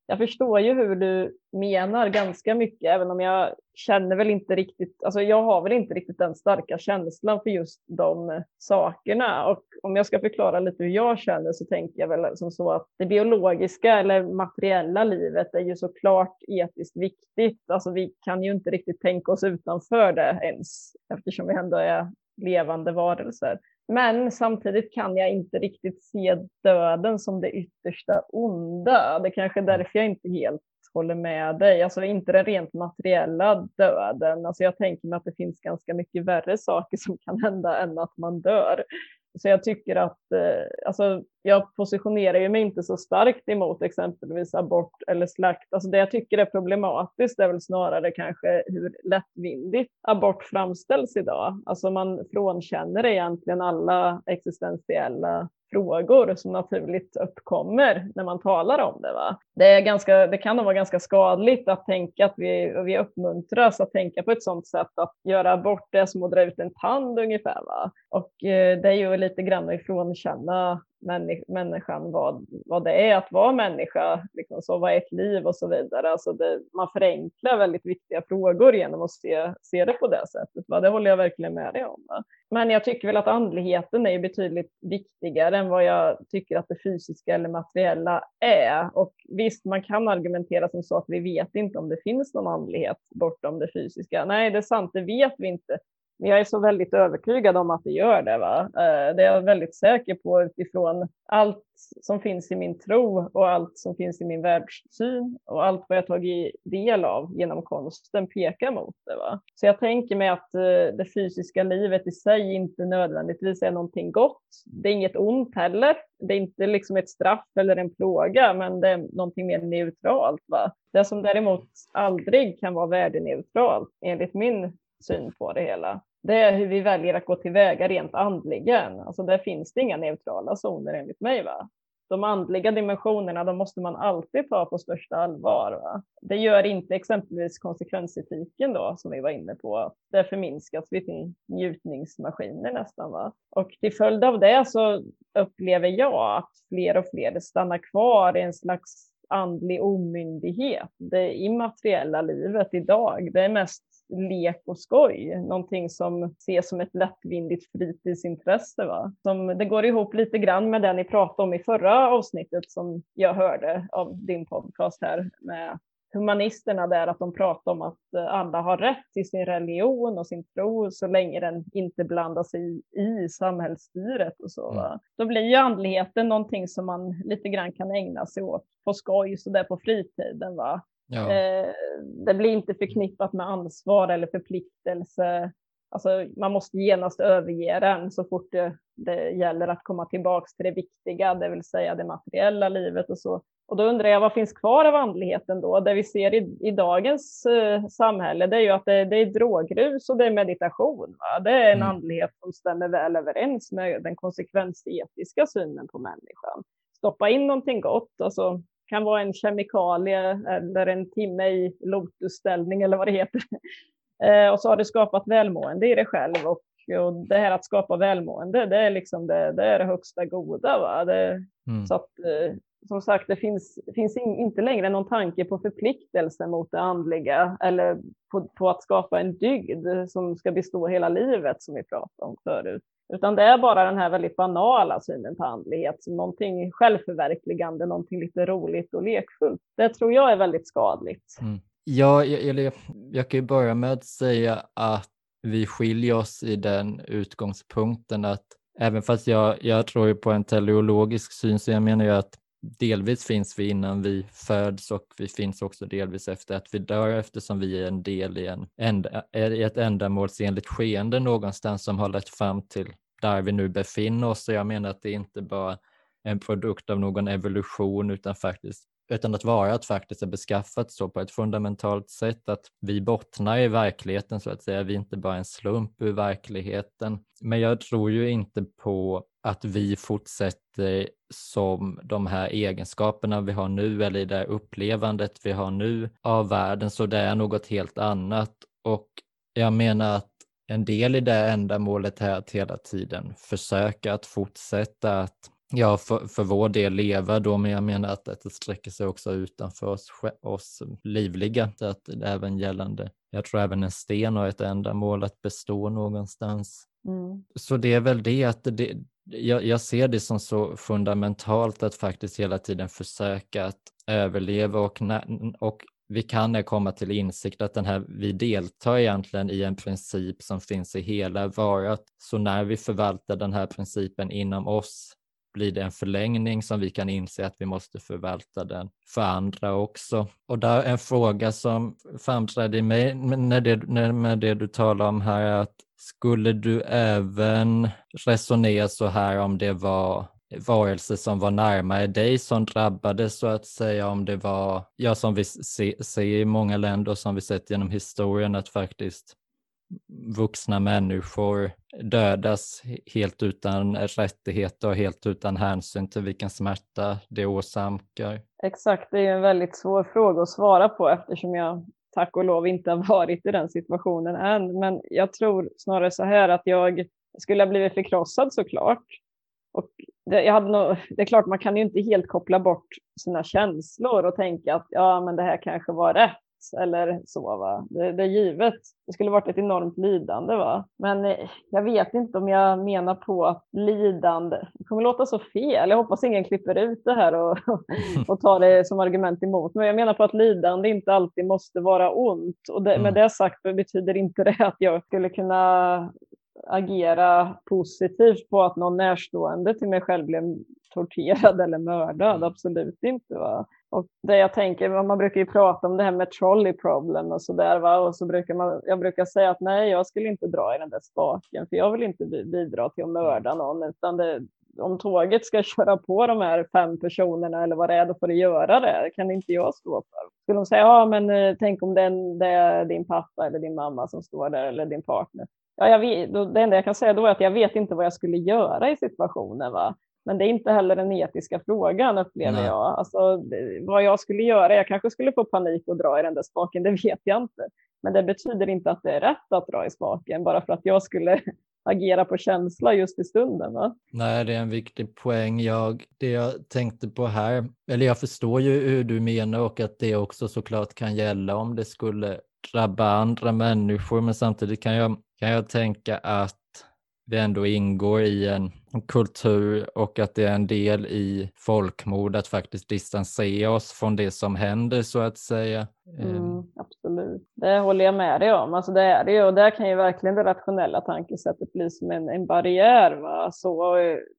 jag förstår ju hur du menar ganska mycket, även om jag känner väl inte riktigt, alltså jag har väl inte riktigt den starka känslan för just de sakerna. Och om jag ska förklara lite hur jag känner så tänker jag väl som så att det biologiska eller materiella livet är ju såklart etiskt viktigt. Alltså vi kan ju inte riktigt tänka oss utanför det ens, eftersom vi ändå är levande varelser. Men samtidigt kan jag inte riktigt se döden som det yttersta onda. Det är kanske är därför jag inte helt håller med dig. Alltså inte den rent materiella döden. Alltså jag tänker mig att det finns ganska mycket värre saker som kan hända än att man dör. Så jag tycker att, eh, alltså jag positionerar ju mig inte så starkt emot exempelvis abort eller slakt. Alltså det jag tycker är problematiskt är väl snarare kanske hur lättvindigt abort framställs idag. Alltså man frånkänner egentligen alla existentiella frågor som naturligt uppkommer när man talar om det. Va? Det, är ganska, det kan nog vara ganska skadligt att tänka att vi, vi uppmuntras att tänka på ett sådant sätt att göra bort det som att dra ut en tand ungefär. Va? Och eh, det är ju lite grann att ifrånkänna människan vad, vad det är att vara människa, liksom, så vad är ett liv och så vidare. Alltså det, man förenklar väldigt viktiga frågor genom att se, se det på det sättet. Va? Det håller jag verkligen med dig om. Va? Men jag tycker väl att andligheten är betydligt viktigare än vad jag tycker att det fysiska eller materiella är. Och visst, man kan argumentera som så att vi vet inte om det finns någon andlighet bortom det fysiska. Nej, det är sant, det vet vi inte. Men jag är så väldigt övertygad om att det gör det. Va? Eh, det är jag väldigt säker på utifrån allt som finns i min tro och allt som finns i min världssyn och allt vad jag tagit del av genom konsten pekar mot det. Va? Så jag tänker mig att eh, det fysiska livet i sig inte nödvändigtvis är någonting gott. Det är inget ont heller. Det är inte liksom ett straff eller en plåga, men det är någonting mer neutralt. Va? Det som däremot aldrig kan vara värdeneutralt enligt min syn på det hela det är hur vi väljer att gå tillväga rent andligen. Alltså där finns det inga neutrala zoner enligt mig. Va? De andliga dimensionerna, de måste man alltid ta på största allvar. Va? Det gör inte exempelvis konsekvensetiken då, som vi var inne på. Där förminskas vi till njutningsmaskiner nästan. Va? Och till följd av det så upplever jag att fler och fler stannar kvar i en slags andlig omyndighet. Det immateriella livet idag, det är mest lek och skoj, någonting som ses som ett lättvindigt fritidsintresse. Va? Som, det går ihop lite grann med det ni pratade om i förra avsnittet som jag hörde av din podcast här med humanisterna där att de pratar om att alla har rätt till sin religion och sin tro så länge den inte blandar sig i samhällsstyret och så. Mm. Då blir ju andligheten någonting som man lite grann kan ägna sig åt på skoj så där på fritiden. Va? Ja. Eh, det blir inte förknippat med ansvar eller förpliktelse. Alltså, man måste genast överge den så fort det, det gäller att komma tillbaka till det viktiga, det vill säga det materiella livet och så. Och då undrar jag vad finns kvar av andligheten då? Det vi ser i, i dagens uh, samhälle, det är ju att det, det är drogrus och det är meditation. Va? Det är en mm. andlighet som stämmer väl överens med den konsekvensetiska synen på människan. Stoppa in någonting gott, alltså kan vara en kemikalie eller en timme i lotusställning eller vad det heter. Eh, och så har det skapat välmående i det själv. Och, och det här att skapa välmående, det är liksom det, det, är det högsta goda. Va? Det, mm. Så att, eh, som sagt, det finns, finns in, inte längre någon tanke på förpliktelse mot det andliga eller på, på, att skapa en dygd som ska bestå hela livet som vi pratade om förut. Utan det är bara den här väldigt banala synen på andlighet som någonting självförverkligande, någonting lite roligt och lekfullt. Det tror jag är väldigt skadligt. Mm.
Ja, jag, jag, jag kan ju börja med att säga att vi skiljer oss i den utgångspunkten att även fast jag, jag tror ju på en teleologisk syn så jag menar ju att delvis finns vi innan vi föds och vi finns också delvis efter att vi dör eftersom vi är en del i, en, ända, i ett ändamålsenligt skeende någonstans som har lett fram till där vi nu befinner oss. Så jag menar att det inte bara är en produkt av någon evolution utan faktiskt utan att vara att faktiskt är beskaffat så på ett fundamentalt sätt att vi bottnar i verkligheten så att säga. Vi är inte bara en slump ur verkligheten. Men jag tror ju inte på att vi fortsätter som de här egenskaperna vi har nu eller i det upplevandet vi har nu av världen, så det är något helt annat. Och jag menar att en del i det ändamålet är att hela tiden försöka att fortsätta att ja, för, för vår del leva då, men jag menar att det sträcker sig också utanför oss, oss livliga, att även gällande, jag tror även en sten har ett ändamål att bestå någonstans. Mm. Så det är väl det att det, jag, jag, ser det som så fundamentalt att faktiskt hela tiden försöka att överleva och, och vi kan komma till insikt att den här, vi deltar egentligen i en princip som finns i hela varat. Så när vi förvaltar den här principen inom oss blir det en förlängning som vi kan inse att vi måste förvalta den för andra också. Och där en fråga som framträdde i mig med det, med det du talar om här är att skulle du även resonera så här om det var varelser som var närmare dig som drabbades så att säga om det var, ja som vi ser i många länder och som vi sett genom historien att faktiskt vuxna människor dödas helt utan rättigheter och helt utan hänsyn till vilken smärta det åsamkar.
Exakt, det är en väldigt svår fråga att svara på eftersom jag tack och lov inte har varit i den situationen än. Men jag tror snarare så här att jag skulle ha blivit förkrossad såklart. Och det, jag hade nog, det är klart, man kan ju inte helt koppla bort sina känslor och tänka att ja, men det här kanske var rätt eller så. Va? Det, det är givet. Det skulle varit ett enormt lidande. Va? Men eh, jag vet inte om jag menar på att lidande, det kommer låta så fel. Jag hoppas ingen klipper ut det här och, och tar det som argument emot. Men jag menar på att lidande inte alltid måste vara ont. Och det, mm. med det sagt betyder inte det att jag skulle kunna agera positivt på att någon närstående till mig själv blev torterad eller mördad. Mm. Absolut inte. Va? Och det jag tänker, man brukar ju prata om det här med trolley problem och så där va. Och så brukar man, jag brukar säga att nej, jag skulle inte dra i den där spaken för jag vill inte bidra till att mörda någon utan det, om tåget ska köra på de här fem personerna eller vad det är, då får det göra det. Det kan inte jag stå för. Skulle de säga, ja men eh, tänk om det är din pappa eller din mamma som står där eller din partner. Ja, jag vet, då, det enda jag kan säga då är att jag vet inte vad jag skulle göra i situationen. Va? Men det är inte heller den etiska frågan upplever Nej. jag. Alltså, vad jag skulle göra, jag kanske skulle få panik och dra i den där spaken, det vet jag inte. Men det betyder inte att det är rätt att dra i spaken bara för att jag skulle agera på känsla just i stunden. Va?
Nej, det är en viktig poäng. Jag, det jag tänkte på här, eller jag förstår ju hur du menar och att det också såklart kan gälla om det skulle drabba andra människor, men samtidigt kan jag, kan jag tänka att vi ändå ingår i en kultur och att det är en del i folkmord att faktiskt distansera oss från det som händer så att säga.
Mm, ehm. absolut, det håller jag med dig om. Alltså det är det och där kan ju verkligen det rationella tankesättet bli som en, en barriär. Va? Så,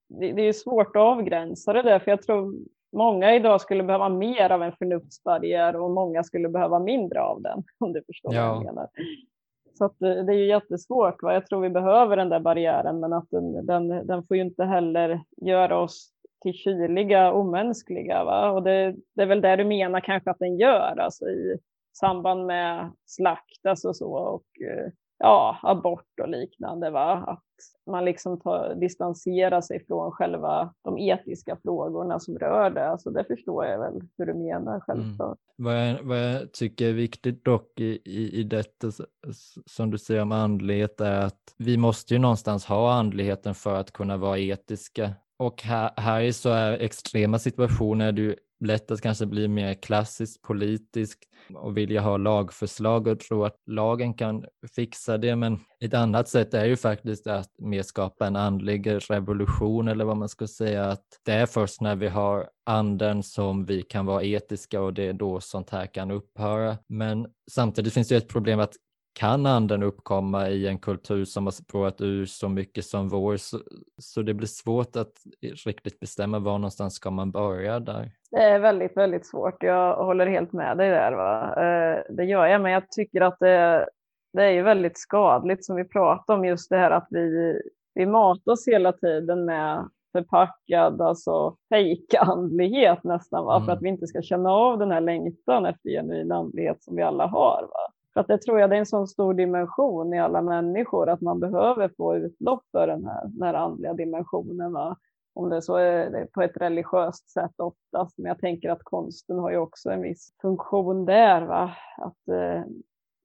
det, det är svårt att avgränsa det där, för jag tror många idag skulle behöva mer av en förnuftsbarriär och många skulle behöva mindre av den, om du förstår ja. vad jag menar. Så att det, det är ju jättesvårt. Va? Jag tror vi behöver den där barriären, men att den, den, den får ju inte heller göra oss till kyliga, omänskliga. Va? Och det, det är väl det du menar kanske att den gör, alltså i samband med slakt alltså så, och eh, ja, abort och liknande. Va? Att man liksom tar, distanserar sig från själva de etiska frågorna som rör det. Alltså det förstår jag väl hur du menar mm. självklart.
Mm. Vad, jag, vad jag tycker är viktigt dock i, i, i detta som du säger om andlighet är att vi måste ju någonstans ha andligheten för att kunna vara etiska. Och här, här i så här extrema situationer är det ju lätt att kanske bli mer klassiskt politisk och vilja ha lagförslag och tro att lagen kan fixa det. Men ett annat sätt är ju faktiskt att mer skapa en andlig revolution eller vad man ska säga. Att det är först när vi har anden som vi kan vara etiska och det är då sånt här kan upphöra. Men samtidigt finns det ett problem att kan anden uppkomma i en kultur som har spårat ur så mycket som vår så, så det blir svårt att riktigt bestämma var någonstans ska man börja där.
Det är väldigt, väldigt svårt. Jag håller helt med dig där. Va? Eh, det gör jag, men jag tycker att det, det är ju väldigt skadligt som vi pratar om just det här att vi, vi matas hela tiden med förpackad, alltså fejkandlighet nästan, va? Mm. för att vi inte ska känna av den här längtan efter genuin andlighet som vi alla har. Va? För att det tror jag det är en sån stor dimension i alla människor att man behöver få utlopp för den här, den här andliga dimensionen. Va? Om det så är det på ett religiöst sätt oftast, men jag tänker att konsten har ju också en viss funktion där. Va? Att, eh,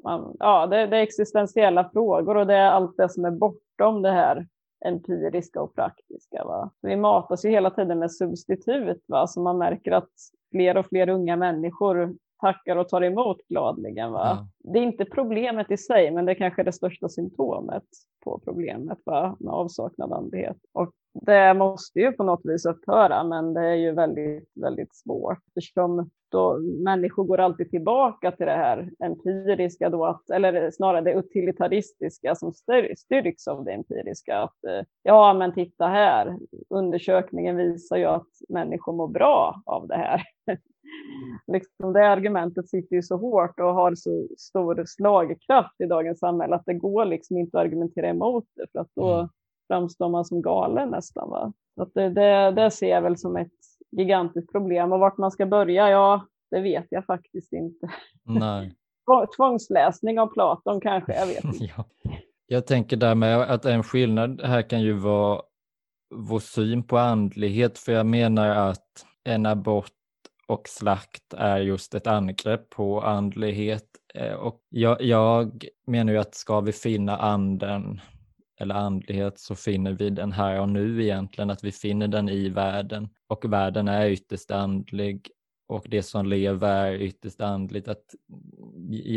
man, ja, det, det är existentiella frågor och det är allt det som är bortom det här empiriska och praktiska. Va? Vi matas ju hela tiden med substitut, va? så man märker att fler och fler unga människor tackar och tar emot gladligen. Va? Ja. Det är inte problemet i sig, men det är kanske det största symptomet på problemet va? med avsaknad andlighet. Och det måste ju på något vis upphöra, men det är ju väldigt, väldigt svårt eftersom då människor går alltid tillbaka till det här empiriska då, att, eller snarare det utilitaristiska som styrks av det empiriska. Att, eh, ja, men titta här, undersökningen visar ju att människor mår bra av det här. liksom det argumentet sitter ju så hårt och har så stor slagkraft i dagens samhälle att det går liksom inte att argumentera emot det för att då mm. framstår man som galen nästan. Va? Så att det, det, det ser jag väl som ett gigantiskt problem och vart man ska börja, ja, det vet jag faktiskt inte.
Nej.
Tvångsläsning av Platon kanske, jag vet inte. ja.
Jag tänker därmed att en skillnad här kan ju vara vår syn på andlighet, för jag menar att en abort och slakt är just ett angrepp på andlighet. Eh, och jag, jag menar ju att ska vi finna anden eller andlighet så finner vi den här och nu egentligen, att vi finner den i världen och världen är ytterst andlig och det som lever är ytterst andligt. Att,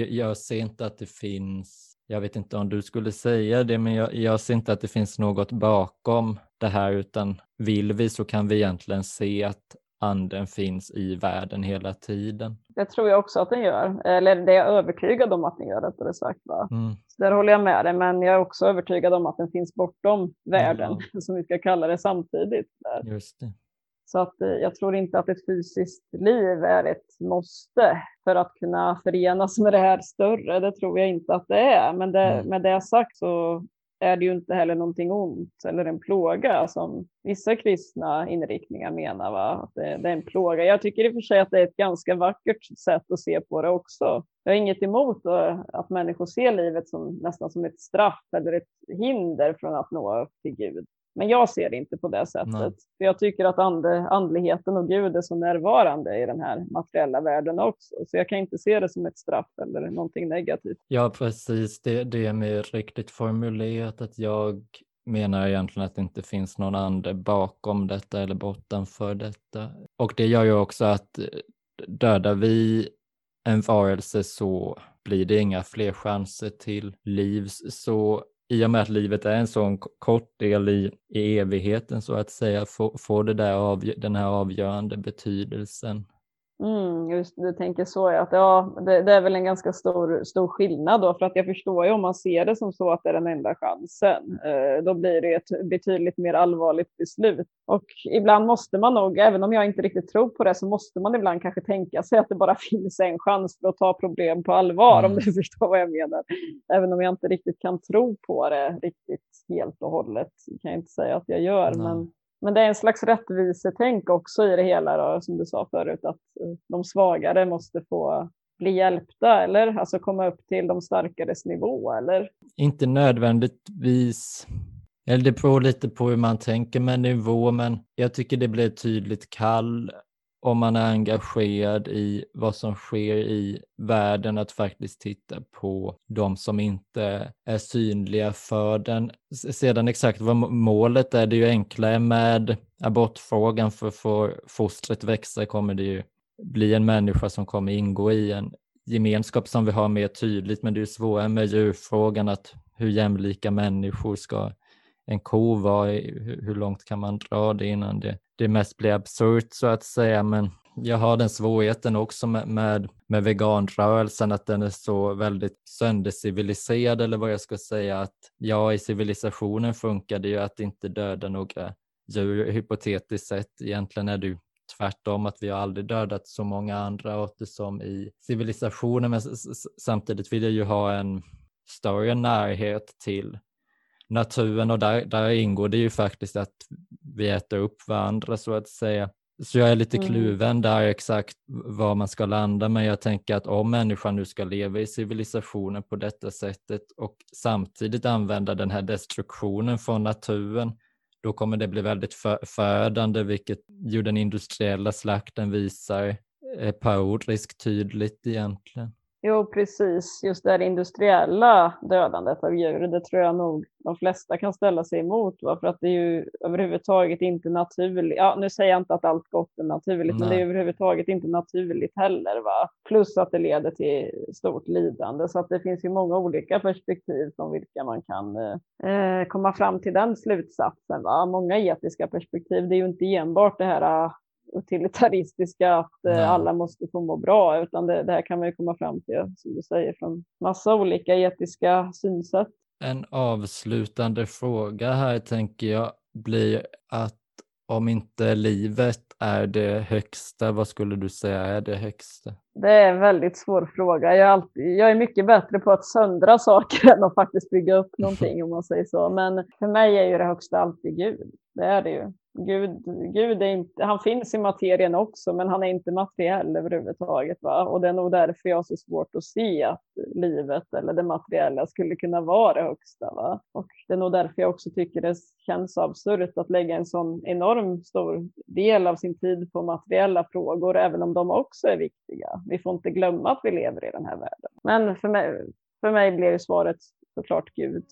jag ser inte att det finns, jag vet inte om du skulle säga det, men jag, jag ser inte att det finns något bakom det här utan vill vi så kan vi egentligen se att anden finns i världen hela tiden.
Det tror jag också att den gör, eller det är jag övertygad om att den gör rättare sagt. Va? Mm. Så där håller jag med dig, men jag är också övertygad om att den finns bortom världen, mm. som vi ska kalla det samtidigt. Där.
Just det.
Så att eh, jag tror inte att ett fysiskt liv är ett måste för att kunna förenas med det här större. Det tror jag inte att det är. Men det, mm. med det sagt så är det ju inte heller någonting ont eller en plåga som vissa kristna inriktningar menar. Va? Att det, det, är en plåga. Jag tycker i och för sig att det är ett ganska vackert sätt att se på det också. Jag har inget emot att människor ser livet som, nästan som ett straff eller ett hinder från att nå upp till Gud. Men jag ser det inte på det sättet. För jag tycker att ande, andligheten och Gud är så närvarande i den här materiella världen också. Så jag kan inte se det som ett straff eller någonting negativt.
Ja, precis. Det, det är mer riktigt formulerat att jag menar egentligen att det inte finns någon ande bakom detta eller bortanför detta. Och det gör ju också att dödar vi en varelse så blir det inga fler chanser till liv. Så i och med att livet är en sån kort del i, i evigheten så att säga, får, får det där av, den här avgörande betydelsen.
Mm, just du tänker så, ja. Att, ja det, det, är väl en ganska stor, stor skillnad då, för att jag förstår ju om man ser det som så att det är den enda chansen, eh, då blir det ett betydligt mer allvarligt beslut. Och ibland måste man nog, även om jag inte riktigt tror på det, så måste man ibland kanske tänka sig att det bara finns en chans för att ta problem på allvar, mm. om du förstår vad jag menar. Även om jag inte riktigt kan tro på det riktigt helt och hållet, kan jag inte säga att jag gör, mm. men men det är en slags rättvisetänk också i det hela, då, som du sa förut, att eh, de svagare måste få bli hjälpta eller alltså komma upp till de starkares nivå eller?
Inte nödvändigtvis. Eller det beror lite på hur man tänker med nivå, men jag tycker det blir ett tydligt kall om man är engagerad i vad som sker i världen, att faktiskt titta på de som inte är synliga för den. Sedan exakt vad målet är, det är ju enklare med abortfrågan, för får fostret växa kommer det ju bli en människa som kommer ingå i en gemenskap som vi har mer tydligt, men det är svårare med djurfrågan, att hur jämlika människor ska en ko var, hur långt kan man dra det innan det det mest blir absurt så att säga. Men jag har den svårigheten också med, med, med veganrörelsen, att den är så väldigt sönderciviliserad eller vad jag ska säga. Att ja, i civilisationen funkar det ju att inte döda några djur hypotetiskt sett. Egentligen är det ju tvärtom att vi har aldrig dödat så många andra arter som i civilisationen. Men samtidigt vill jag ju ha en större närhet till naturen och där, där ingår det ju faktiskt att vi äter upp varandra så att säga. Så jag är lite mm. kluven där exakt var man ska landa, men jag tänker att om människan nu ska leva i civilisationen på detta sättet och samtidigt använda den här destruktionen från naturen, då kommer det bli väldigt för, förödande, vilket ju den industriella slakten visar är parodiskt tydligt egentligen.
Jo, precis. Just det här industriella dödandet av djur, det tror jag nog de flesta kan ställa sig emot. Va? För att det är ju överhuvudtaget inte naturligt. Ja, nu säger jag inte att allt gott är naturligt, Nej. men det är överhuvudtaget inte naturligt heller. Va? Plus att det leder till stort lidande. Så att det finns ju många olika perspektiv från vilka man kan eh, komma fram till den slutsatsen. Va? Många etiska perspektiv. Det är ju inte enbart det här utilitaristiska att eh, Nej. alla måste få må bra, utan det, det här kan man ju komma fram till, som du säger, från massa olika etiska synsätt.
En avslutande fråga här tänker jag blir att om inte livet är det högsta, vad skulle du säga är det högsta?
Det är en väldigt svår fråga. Jag är, alltid, jag är mycket bättre på att söndra saker än att faktiskt bygga upp någonting om man säger så. Men för mig är ju det högsta alltid Gud. Det är det ju. Gud, Gud är inte, han finns i materien också, men han är inte materiell överhuvudtaget. Va? Och det är nog därför jag har så svårt att se att livet eller det materiella skulle kunna vara det högsta. Va? Och det är nog därför jag också tycker det känns absurt att lägga en sån enorm stor del av sin tid på materiella frågor, även om de också är viktiga. Vi får inte glömma att vi lever i den här världen. Men för mig, för mig blir svaret såklart Gud.